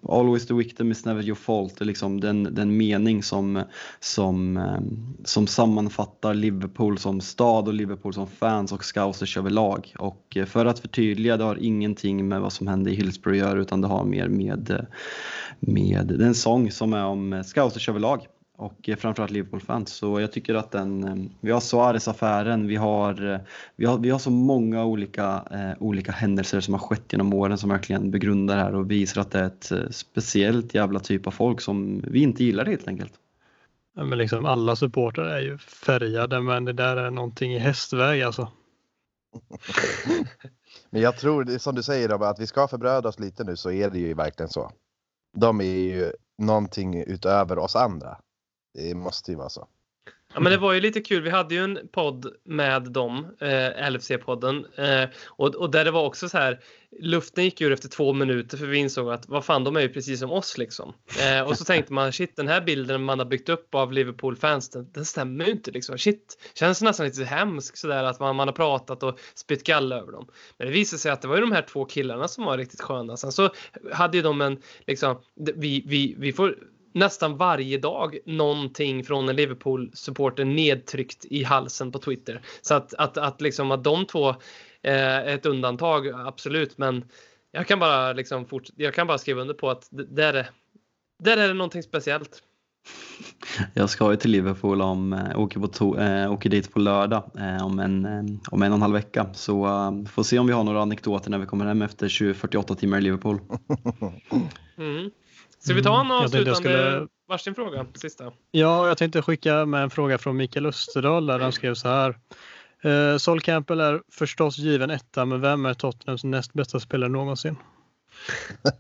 always the victim is never your fault. Det är liksom den, den mening som, som, som sammanfattar Liverpool som stad och Liverpool som fans och scousers överlag. Och för att förtydliga, det har ingenting med vad som hände i Hillsborough att göra utan det har mer med, med den sång som är om scouters överlag och framförallt Liverpool-fans. Så jag tycker att den, vi har Suarez-affären, vi har, vi, har, vi har så många olika, eh, olika händelser som har skett genom åren som verkligen begrundar det här och visar att det är ett eh, speciellt jävla typ av folk som vi inte gillar helt enkelt.
Ja, men liksom alla supportrar är ju färgade men det där är någonting i hästväg alltså.
Men jag tror, som du säger, att vi ska förbröda oss lite nu så är det ju verkligen så. de är ju någonting utöver oss andra. Det måste ju vara så.
Ja, men det var ju lite kul. Vi hade ju en podd med dem, eh, LFC-podden, eh, och, och där det var också så här. Luften gick ur efter två minuter för vi insåg att vad fan, de är ju precis som oss liksom. Eh, och så tänkte man shit, den här bilden man har byggt upp av Liverpool-fans, den, den stämmer ju inte liksom. Shit, känns nästan lite hemskt sådär att man, man har pratat och spytt galla över dem. Men det visade sig att det var ju de här två killarna som var riktigt sköna. Sen så hade ju de en liksom, vi, vi, vi får nästan varje dag någonting från en Liverpool-supporter nedtryckt i halsen på Twitter. Så att, att, att, liksom, att de två är ett undantag, absolut. Men jag kan bara, liksom fort, jag kan bara skriva under på att där är, där är det någonting speciellt.
Jag ska ju till Liverpool om, äh, åker, på to, äh, åker dit på lördag äh, om, en, om en och en halv vecka. Så äh, får se om vi har några anekdoter när vi kommer hem efter 20, 48 timmar i Liverpool.
Mm. Ska vi ta en
Mm, jag tänkte jag
avslutande
skulle-
varsin fråga? Sista.
Ja, jag tänkte skicka med en fråga från Mikael Österdahl där han skrev så här. Eh, Sol Campbell är förstås given etta, men vem är Tottenhams näst bästa spelare någonsin?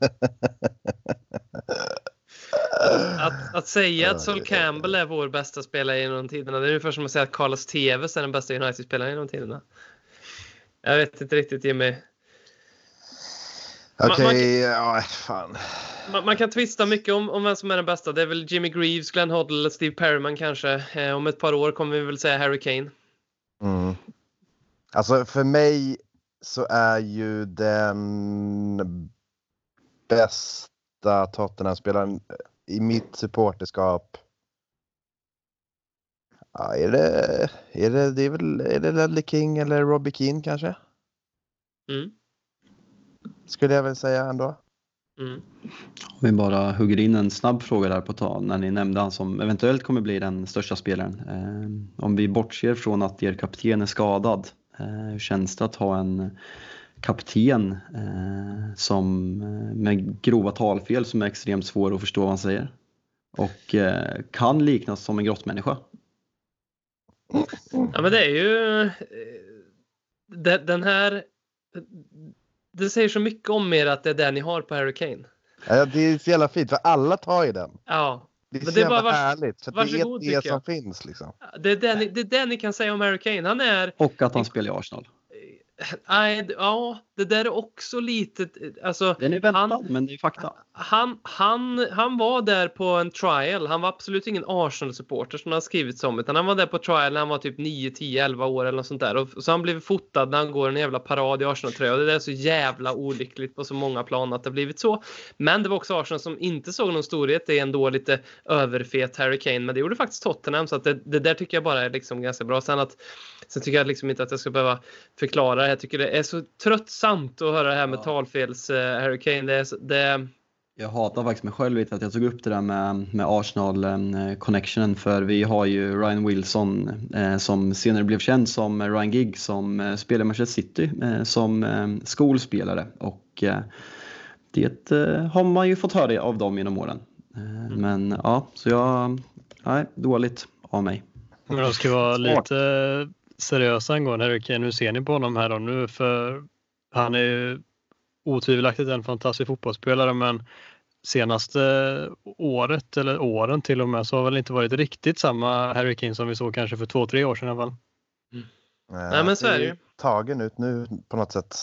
Att, att säga att Sol Campbell är vår bästa spelare genom tiderna, det är ungefär som att säga att Carlos Tevez är den bästa United-spelaren genom tiderna. Jag vet inte riktigt Jimmy.
Okej,
man-
ja fan.
Man, man kan twista mycket om, om vem som är den bästa. Det är väl Jimmy Greaves, Glenn Hoddle, Steve Perryman kanske. Eh, om ett par år kommer vi väl säga Harry Kane.
Mm. Alltså för mig så är ju den bästa Tottenham-spelaren i mitt supporterskap. Ja, är det, är det, det är väl, är det Ledley King eller Robbie Keane kanske?
Mm.
Skulle jag väl säga ändå.
Mm.
Om vi bara hugger in en snabb fråga där på tal när ni nämnde han som eventuellt kommer bli den största spelaren. Eh, om vi bortser från att er kapten är skadad, eh, hur känns det att ha en kapten eh, som eh, med grova talfel som är extremt svår att förstå vad han säger? Och eh, kan liknas som en grottmänniska.
Ja, men det är ju... eh, de- Den här... Det säger så mycket om er att det är det ni har på Harry Kane.
Ja, det är så jävla fint för alla tar ju den.
Ja,
Det är
Men
så
det är bara
jävla
vars-
härligt. För
varsågod,
det är det som finns liksom.
det är det, ni, det är det ni kan säga om Harry Kane. Han är...
Och att han spelar i Arsenal.
Nej, ja, det där är också lite... Alltså,
Den är väntad,
Han-
men det är fakta.
han, han, han var där på en trial. Han var absolut ingen Arsenal-supporter som det har skrivits om. Utan han var där på trial när han var typ 9, 10, 11 år eller något sånt där. Och så han blivit fotad när han går en jävla parad i Arsenal-tröja. Det där är så jävla olyckligt på så många plan att det har blivit så. Men det var också Arsenal som inte såg någon storhet. Det är ändå lite överfet Harry Kane. Men det gjorde faktiskt Tottenham. Så att det, det där tycker jag bara är liksom ganska bra. Sen, att, sen tycker jag liksom inte att jag ska behöva förklara det. Jag tycker det är så tröttsamt att höra det här med
Ja.
talfels eh, Harry Kane. Det är, det,
Jag hatar faktiskt mig själv lite att jag tog upp det där med, med Arsenal-connectionen för vi har ju Ryan Wilson eh, som senare blev känd som Ryan Gigg som eh, spelar i Manchester City eh, som eh, skolspelare och eh, det eh, har man ju fått höra av dem genom åren. Eh, Men ja, så jag, nej, dåligt av mig.
Men de ska vara lite seriösa angående Harry Kane. Hur ser ni på honom här och nu? För han är ju otvivelaktigt en fantastisk fotbollsspelare men senaste året eller åren till och med så har väl inte varit riktigt samma Harry Kane som vi såg kanske för två, tre år sedan i alla fall.
Nej, men så är det ju.
Tagen ut nu på något sätt.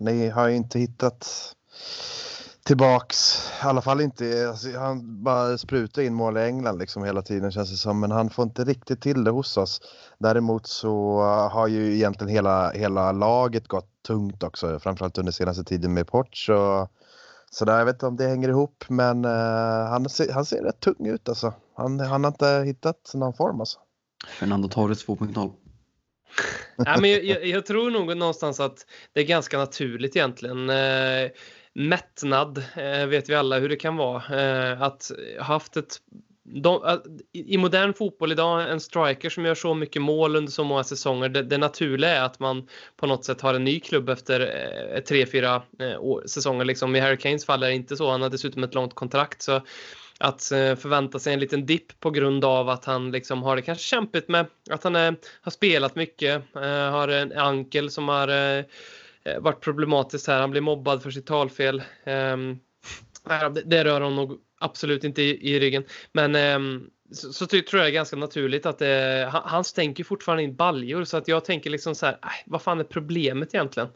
Ni har ju inte hittat tillbaks. I alla fall inte. Alltså, han bara sprutar in mål i England liksom hela tiden känns det som. Men han får inte riktigt till det hos oss. Däremot så har ju egentligen hela, hela laget gått tungt också. Framförallt under senaste tiden med Porch. Och, så där, jag vet inte om det hänger ihop. Men eh, han, ser, han ser rätt tung ut alltså. Han, han har inte hittat någon form alltså.
Fernando Torres 2.0.
Nej, men jag, jag, jag tror nog någonstans att det är ganska naturligt egentligen. Mättnad eh, vet vi alla hur det kan vara. Eh, att haft ett de, i, modern fotboll idag, en striker som gör så mycket mål under så många säsonger, det, det naturliga är att man på något sätt har en ny klubb efter eh, tre, fyra eh, år, säsonger. Liksom. I Harry Kanes fall är det inte så. Han har dessutom ett långt kontrakt. Så att eh, förvänta sig en liten dipp på grund av att han liksom har det kanske kämpigt med att han har spelat mycket, eh, har en ankel som har eh, Eh, varit problematiskt här. Han blir mobbad för sitt talfel. Ehm, det, det rör honom nog absolut inte i, i ryggen. Men ehm, så, så ty- tror jag det är ganska naturligt att eh, han, han stänker fortfarande in baljor så att jag tänker liksom så här, äh, vad fan är problemet egentligen?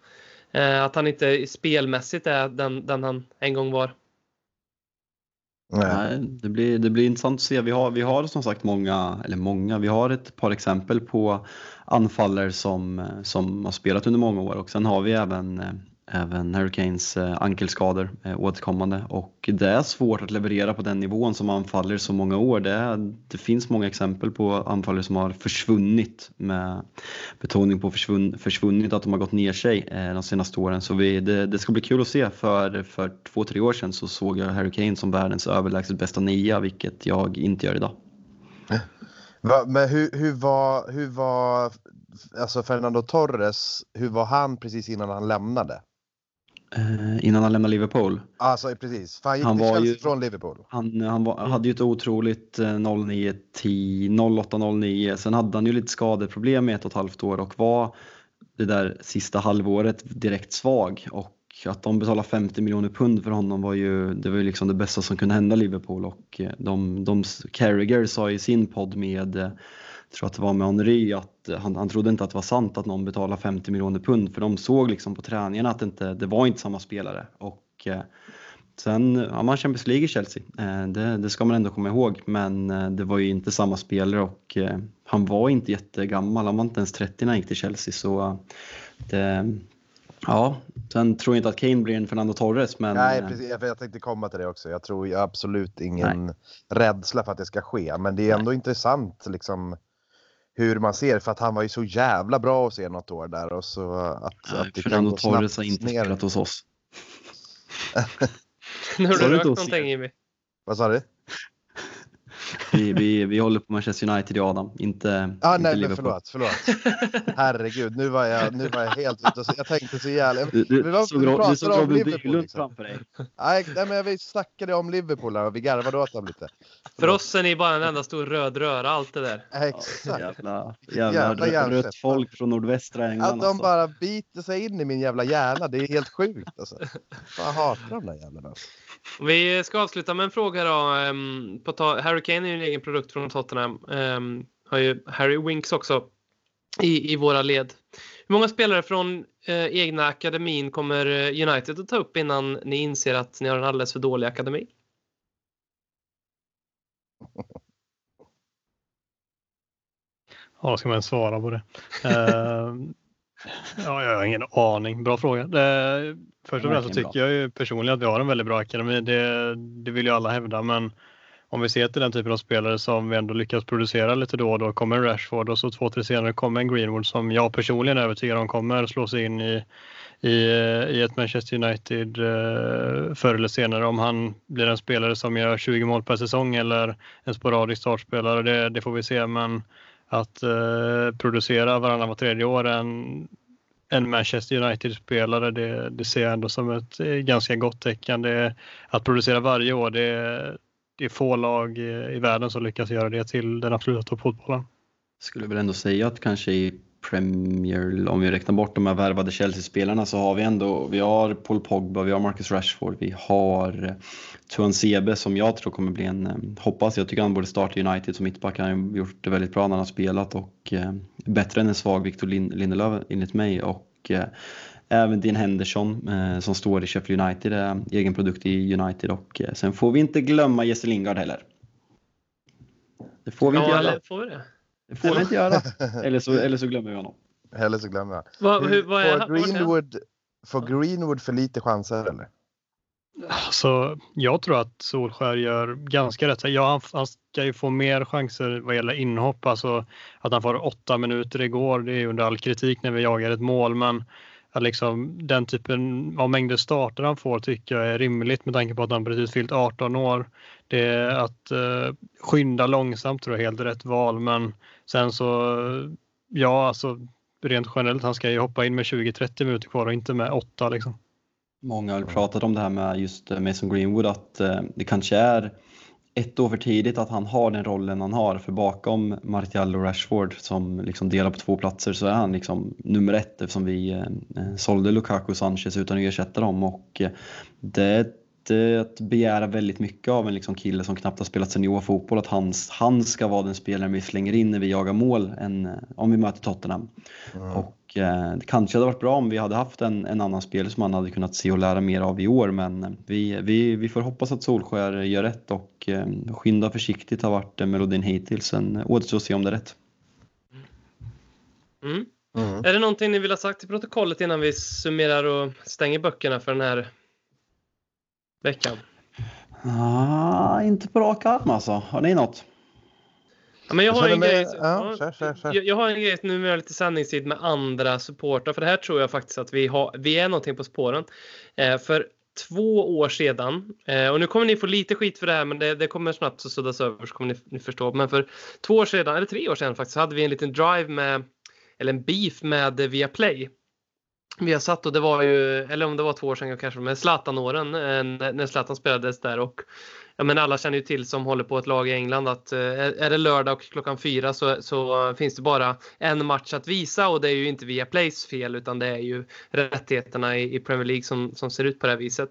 Eh, att han inte spelmässigt är den, den han en gång var.
Nej.
Nej, det, blir, det blir intressant att se. Vi har, vi har som sagt många, eller många, vi har ett par exempel på anfallare som, som har spelat under många år och sen har vi även, eh, även Hurricanes eh, ankelskador är återkommande och det är svårt att leverera på den nivån som anfaller så många år. Det, är, det finns många exempel på anfallare som har försvunnit med betoning på försvunn, försvunnit, att de har gått ner sig eh, de senaste åren. Så vi, det, det ska bli kul att se. För, för två, tre år sedan så såg jag Harry Kane som världens överlägset bästa nia, vilket jag inte gör idag.
Va, men hur, hur, var, hur var alltså Fernando Torres, hur var han precis innan han lämnade?
Eh, innan han lämnade Liverpool.
Alltså precis, för han gick
Han
till Chelsea
ju-
från Liverpool.
Han, han var, hade ju ett otroligt eh, 09 10, 08-09. Sen hade han ju lite skadeproblem i ett och ett halvt år och var det där sista halvåret direkt svag. Och att de betalade 50 miljoner pund för honom var ju, det var ju liksom det bästa som kunde hända Liverpool. Och eh, de, de, Carragher sa i sin podd med, eh, tror att det var med Henry, att eh, han, han trodde inte att det var sant att någon betalade 50 miljoner pund. För de såg liksom på träningarna att det, inte, det var inte samma spelare. Och eh, Sen har man Champions League i Chelsea, eh, det, det ska man ändå komma ihåg, men eh, det var ju inte samma spelare och eh, han var inte jättegammal, han var inte ens 30 när han gick till Chelsea så eh, det, ja, sen tror jag inte att Kane blir en Fernando Torres men
Nej, precis. Jag, tänkte komma till det också. Jag tror absolut ingen rädsla för att det ska ske. Men det är ändå intressant liksom hur man ser. För att han var ju så jävla bra att se något år där. Och så att,
eh,
att det kan
Fernando
gå
Torres har inte
ner.
spelat hos oss.
Nu har du rökt någonting Jimmy.
Vad sa du?
Vi, vi, vi håller på Manchester United i Adam, inte,
Ah,
inte
nej, men
Liverpool.
förlåt, förlåt. Herregud, nu var jag, nu var jag helt ute. och- Jag tänkte så jävla...
Du, du,
Vi var-
såg, du såg
om
Robin
Liverpool,
Bylund
liksom.
framför dig.
Nej, nej, men vi snackade om Liverpool och vi garvade åt dem lite.
För oss är ni bara en enda stor röd röra, allt det där.
Exakt.
Jävla,
jävla
jävla rött, folk från nordvästra England.
Att de
alltså.
bara biter sig in i min jävla hjärna, det är helt sjukt alltså. Fan, jag hatar de där jävlarna.
Vi ska avsluta med en fråga då. ehm, På Harry Kane är ju en egen produkt från Tottenham. Ehm, Har ju Harry Winks också i, i våra led. Hur många spelare från eh, egna akademin kommer eh, United att ta upp innan ni inser att ni har en alldeles för dålig akademi?
Ja, ska man svara på det? Eh, ja, jag har ingen aning. Bra fråga. Eh, först och främst så tycker jag ju personligen att vi har en väldigt bra akademi. Det, det vill ju alla hävda, men om vi ser till den typen av spelare som vi ändå lyckas producera lite då och då kommer en Rashford och så två, tre senare kommer en Greenwood som jag personligen är övertygad om kommer slå sig in i, i, i ett Manchester United eh, förr eller senare. Om han blir en spelare som gör 20 mål per säsong eller en sporadisk startspelare, det, det får vi se. Men att eh, producera varannan var tredje år en, en Manchester United-spelare, det, det ser jag ändå som ett eh, ganska gott tecken. Det, att producera varje år, det, det är få lag eh, i, världen som lyckas göra det till den absoluta toppfotbollen.
Skulle väl ändå säga att kanske i Premier, om vi räknar bort de här värvade Chelsea-spelarna så har vi ändå, vi har Paul Pogba, vi har Marcus Rashford, vi har eh, Tuan Sebe som jag tror kommer bli en, eh, hoppas, jag tycker han borde starta United som mittback, han har gjort det väldigt bra när han har spelat och eh, bättre än en svag Victor Lin- Lindelöf enligt mig och eh, Även Dean Henderson eh, som står i Sheffield United är egen produkt i United och eh, sen får vi inte glömma Jesse Lingard heller. Det får vi inte
Ja,
göra.
eller får vi det?
Det får vi inte göra. Eller så, eller så glömmer vi honom.
Eller så glömmer jag.
Vad, hur, vad är,
får? Greenwood, får Greenwood för lite chanser eller?
Så jag tror att Solskär gör ganska rätt. Ja, han, han ska ju få mer chanser vad gäller inhopp. Alltså att han får åtta minuter igår, det är under all kritik när vi jagar ett mål. Men att liksom, den typen av mängder starter han får tycker jag är rimligt med tanke på att han precis fyllt 18 år. Det är att eh, skynda långsamt tror jag är helt rätt val. Men sen så, ja alltså rent generellt, han ska ju hoppa in med 20-30 minuter kvar och inte med 8 liksom.
Många har pratat om det här med just Mason Greenwood att eh, det kanske är ett år för tidigt att han har den rollen han har för bakom Martial och Rashford som liksom delar på två platser så är han liksom nummer ett eftersom vi eh, eh, sålde Lukaku och Sanchez utan att ersätta dem och eh, det inte att begära väldigt mycket av en liksom kille som knappt har spelat seniorfotboll. Att han, han ska vara den spelaren vi slänger in när vi jagar mål än, om vi möter Tottenham.
Mm.
Och eh, det kanske hade varit bra om vi hade haft en, en annan spelare som man hade kunnat se och lära mer av i år. Men eh, vi, vi, vi får hoppas att Solskär gör rätt och eh, skynda försiktigt har varit eh, melodin hittills. Sen återstår att se om det är rätt.
Mm.
Mm.
Är det någonting ni vill ha sagt i protokollet innan vi summerar och stänger böckerna för den här veckan?
Ah, inte på rak arm alltså. Har ni något?
Ja, men jag, har en grej,
ja, kör, kör, kör.
Jag, jag har en grej nu med lite sändningstid med andra supportrar. För det här tror jag faktiskt att vi, har, vi är någonting på spåren. Eh, för två år sedan, eh, och nu kommer ni få lite skit för det här men det, det kommer snabbt att suddas över så kommer ni, ni förstå. Men för två år sedan, eller tre år sedan faktiskt, så hade vi en liten drive med, eller en beef med Viaplay. Vi har satt och det var ju, eller om det var två år sedan kanske, men Zlatan-åren eh, när Zlatan spelades där och ja, men alla känner ju till som håller på ett lag i England att eh, är det lördag och klockan fyra så, så finns det bara en match att visa och det är ju inte via Plays fel utan det är ju rättigheterna i, i Premier League som, som ser ut på det här viset.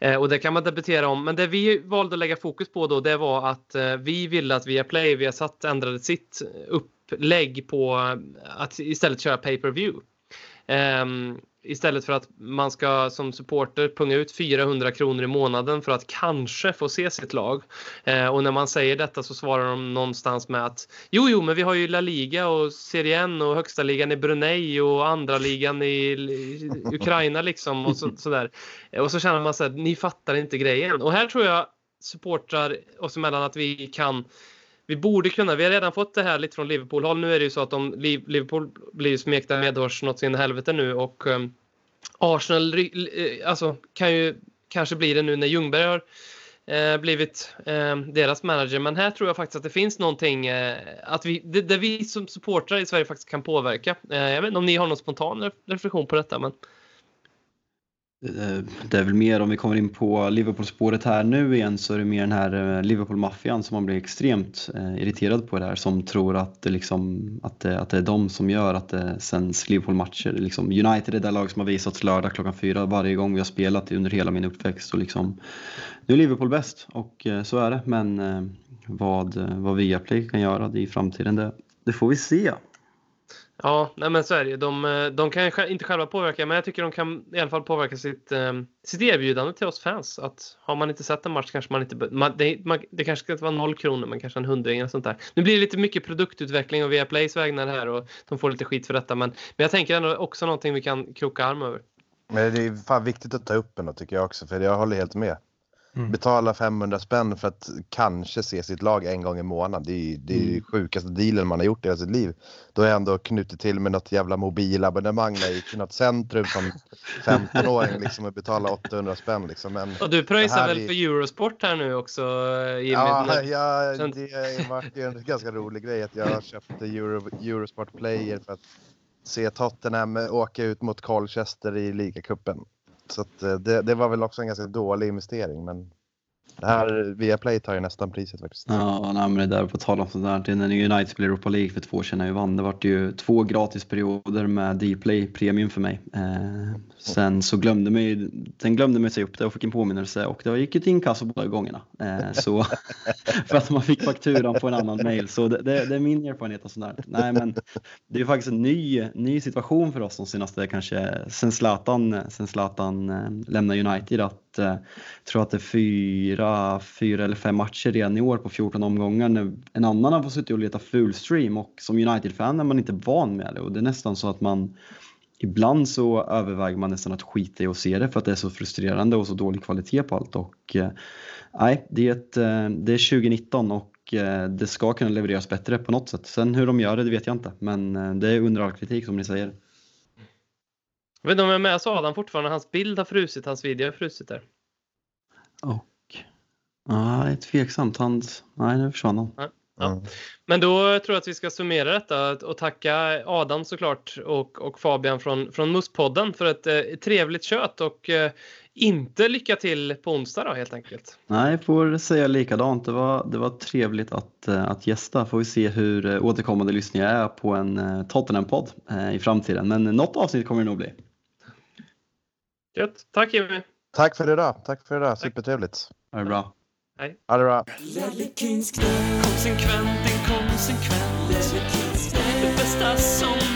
Eh, och det kan man debattera om. Men det vi valde att lägga fokus på då det var att eh, vi ville att via Play, vi har satt ändrade sitt upplägg på att istället köra pay-per-view. Um, istället för att man ska som supporter punga ut 400 kronor i månaden för att kanske få se sitt lag. Eh, och när man säger detta så svarar de någonstans med att jo, jo, men vi har ju La Liga och Serie N och högsta ligan i Brunei och andra ligan i Ukraina liksom och så, sådär. Och så känner man så här, ni fattar inte grejen. Och här tror jag supportrar oss emellan att vi kan vi borde kunna, vi har redan fått det här lite från Liverpool-håll. Nu är det ju så att de, Liverpool blir ju smekta medhårs något så in i helvete nu och um, Arsenal eh, alltså, kan ju kanske bli det nu när Ljungberg har eh, blivit eh, deras manager. Men här tror jag faktiskt att det finns någonting eh, att vi, det, där vi som supportrar i Sverige faktiskt kan påverka. Eh, jag vet inte om ni har någon spontan reflektion på detta. Men...
Eh, det är väl mer om vi kommer in på Liverpool-spåret här nu igen så är det mer den här eh, Liverpool-maffian som man blir extremt eh, irriterad på det här som tror att det, liksom, att det, att det är de som gör att det sänds Liverpool-matcher. Liksom, United är det lag som har visats lördag klockan fyra varje gång vi har spelat under hela min uppväxt. Och liksom, nu är Liverpool bäst och så är det men vad, vad Viaplay kan göra i framtiden det, det får vi se.
Ja, nej men så är det ju. De, eh, de kan ju inte själva påverka, men jag tycker de kan i alla fall påverka sitt, eh, sitt erbjudande till oss fans. Att har man inte sett en match kanske man inte... Man, det, man, det kanske ska inte vara noll kronor, men kanske en hundring eller sånt där. Nu blir det lite mycket produktutveckling och Viaplays vägnar här och de får lite skit för detta. Men, men jag tänker ändå också någonting vi kan kroka arm över.
Men det är fan viktigt att ta upp ändå tycker jag också, för jag håller helt med.
Mm.
Betala 500 spänn för att kanske se sitt lag en gång i månaden. Det är ju det är
Mm.
sjukaste dealen man har gjort i hela sitt liv. Då är jag ändå knutit till med något jävla mobilabonnemang där jag gick till något centrum som 15-åring liksom och betala 800 spänn liksom. Men
Och du pröjsar väl
är-
för Eurosport här nu också, Jimmy?
Ja, ja,
Sen-
det var en ganska rolig grej att jag köpte Euro, Eurosport Player för att se Tottenham åka ut mot Colchester i ligacupen. Så att eh, det, det var väl också en ganska dålig investering men det här via Play tar ju nästan priset faktiskt.
Ja, nej, men det där på tal om sånt där. När United spelade Europa League för två år sedan när vi vann, det var ju två gratisperioder med Dplay Premium för mig. Eh, sen så glömde mig, sen glömde mig sig upp det och fick en påminnelse och det gick ju till inkasso båda gångerna. Eh, så, för att man fick fakturan på en annan mail. Så det, det, det är min erfarenhet av sånt där. Nej, men det är faktiskt en ny, ny situation för oss de senaste kanske sen Zlatan, sen Zlatan eh, lämnade United att Eh, tror att det är fyra, fyra eller fem matcher redan i år på 14 omgångar. När en annan har fått sitta och leta fullstream och som United-fan är man inte van med det och det är nästan så att man Ibland så överväger man nästan att skita i att se det för att det är så frustrerande och så dålig kvalitet på allt. Och, eh, nej, det är, ett, eh, det är 2019 och det ska kunna levereras bättre på något sätt. Sen hur de gör det, det vet jag inte. Men det är under all kritik som ni säger.
Jag vet inte om jag är med så Adam fortfarande. Hans bild har frusit, hans video har frusit där.
Och nej, tveksamt. Han, nej, nu försvann han.
Ja.
Mm.
Men då tror jag att vi ska summera detta och tacka Adam såklart och, och Fabian från, från Musspodden för ett eh, trevligt kött och eh, inte lycka till på onsdag då helt enkelt.
Nej, jag får säga likadant. Det var, det var trevligt att, eh, att gästa. Får vi se hur eh, återkommande lyssnar jag är på en eh, Tottenham-podd eh, i framtiden. Men något avsnitt kommer det nog bli.
Gött. Tack Jimmy.
Tack för idag. Tack för idag. Supertrevligt.
Ha det bra.
Ha det bra.
Konsekvent, inkonsekvent Det bästa som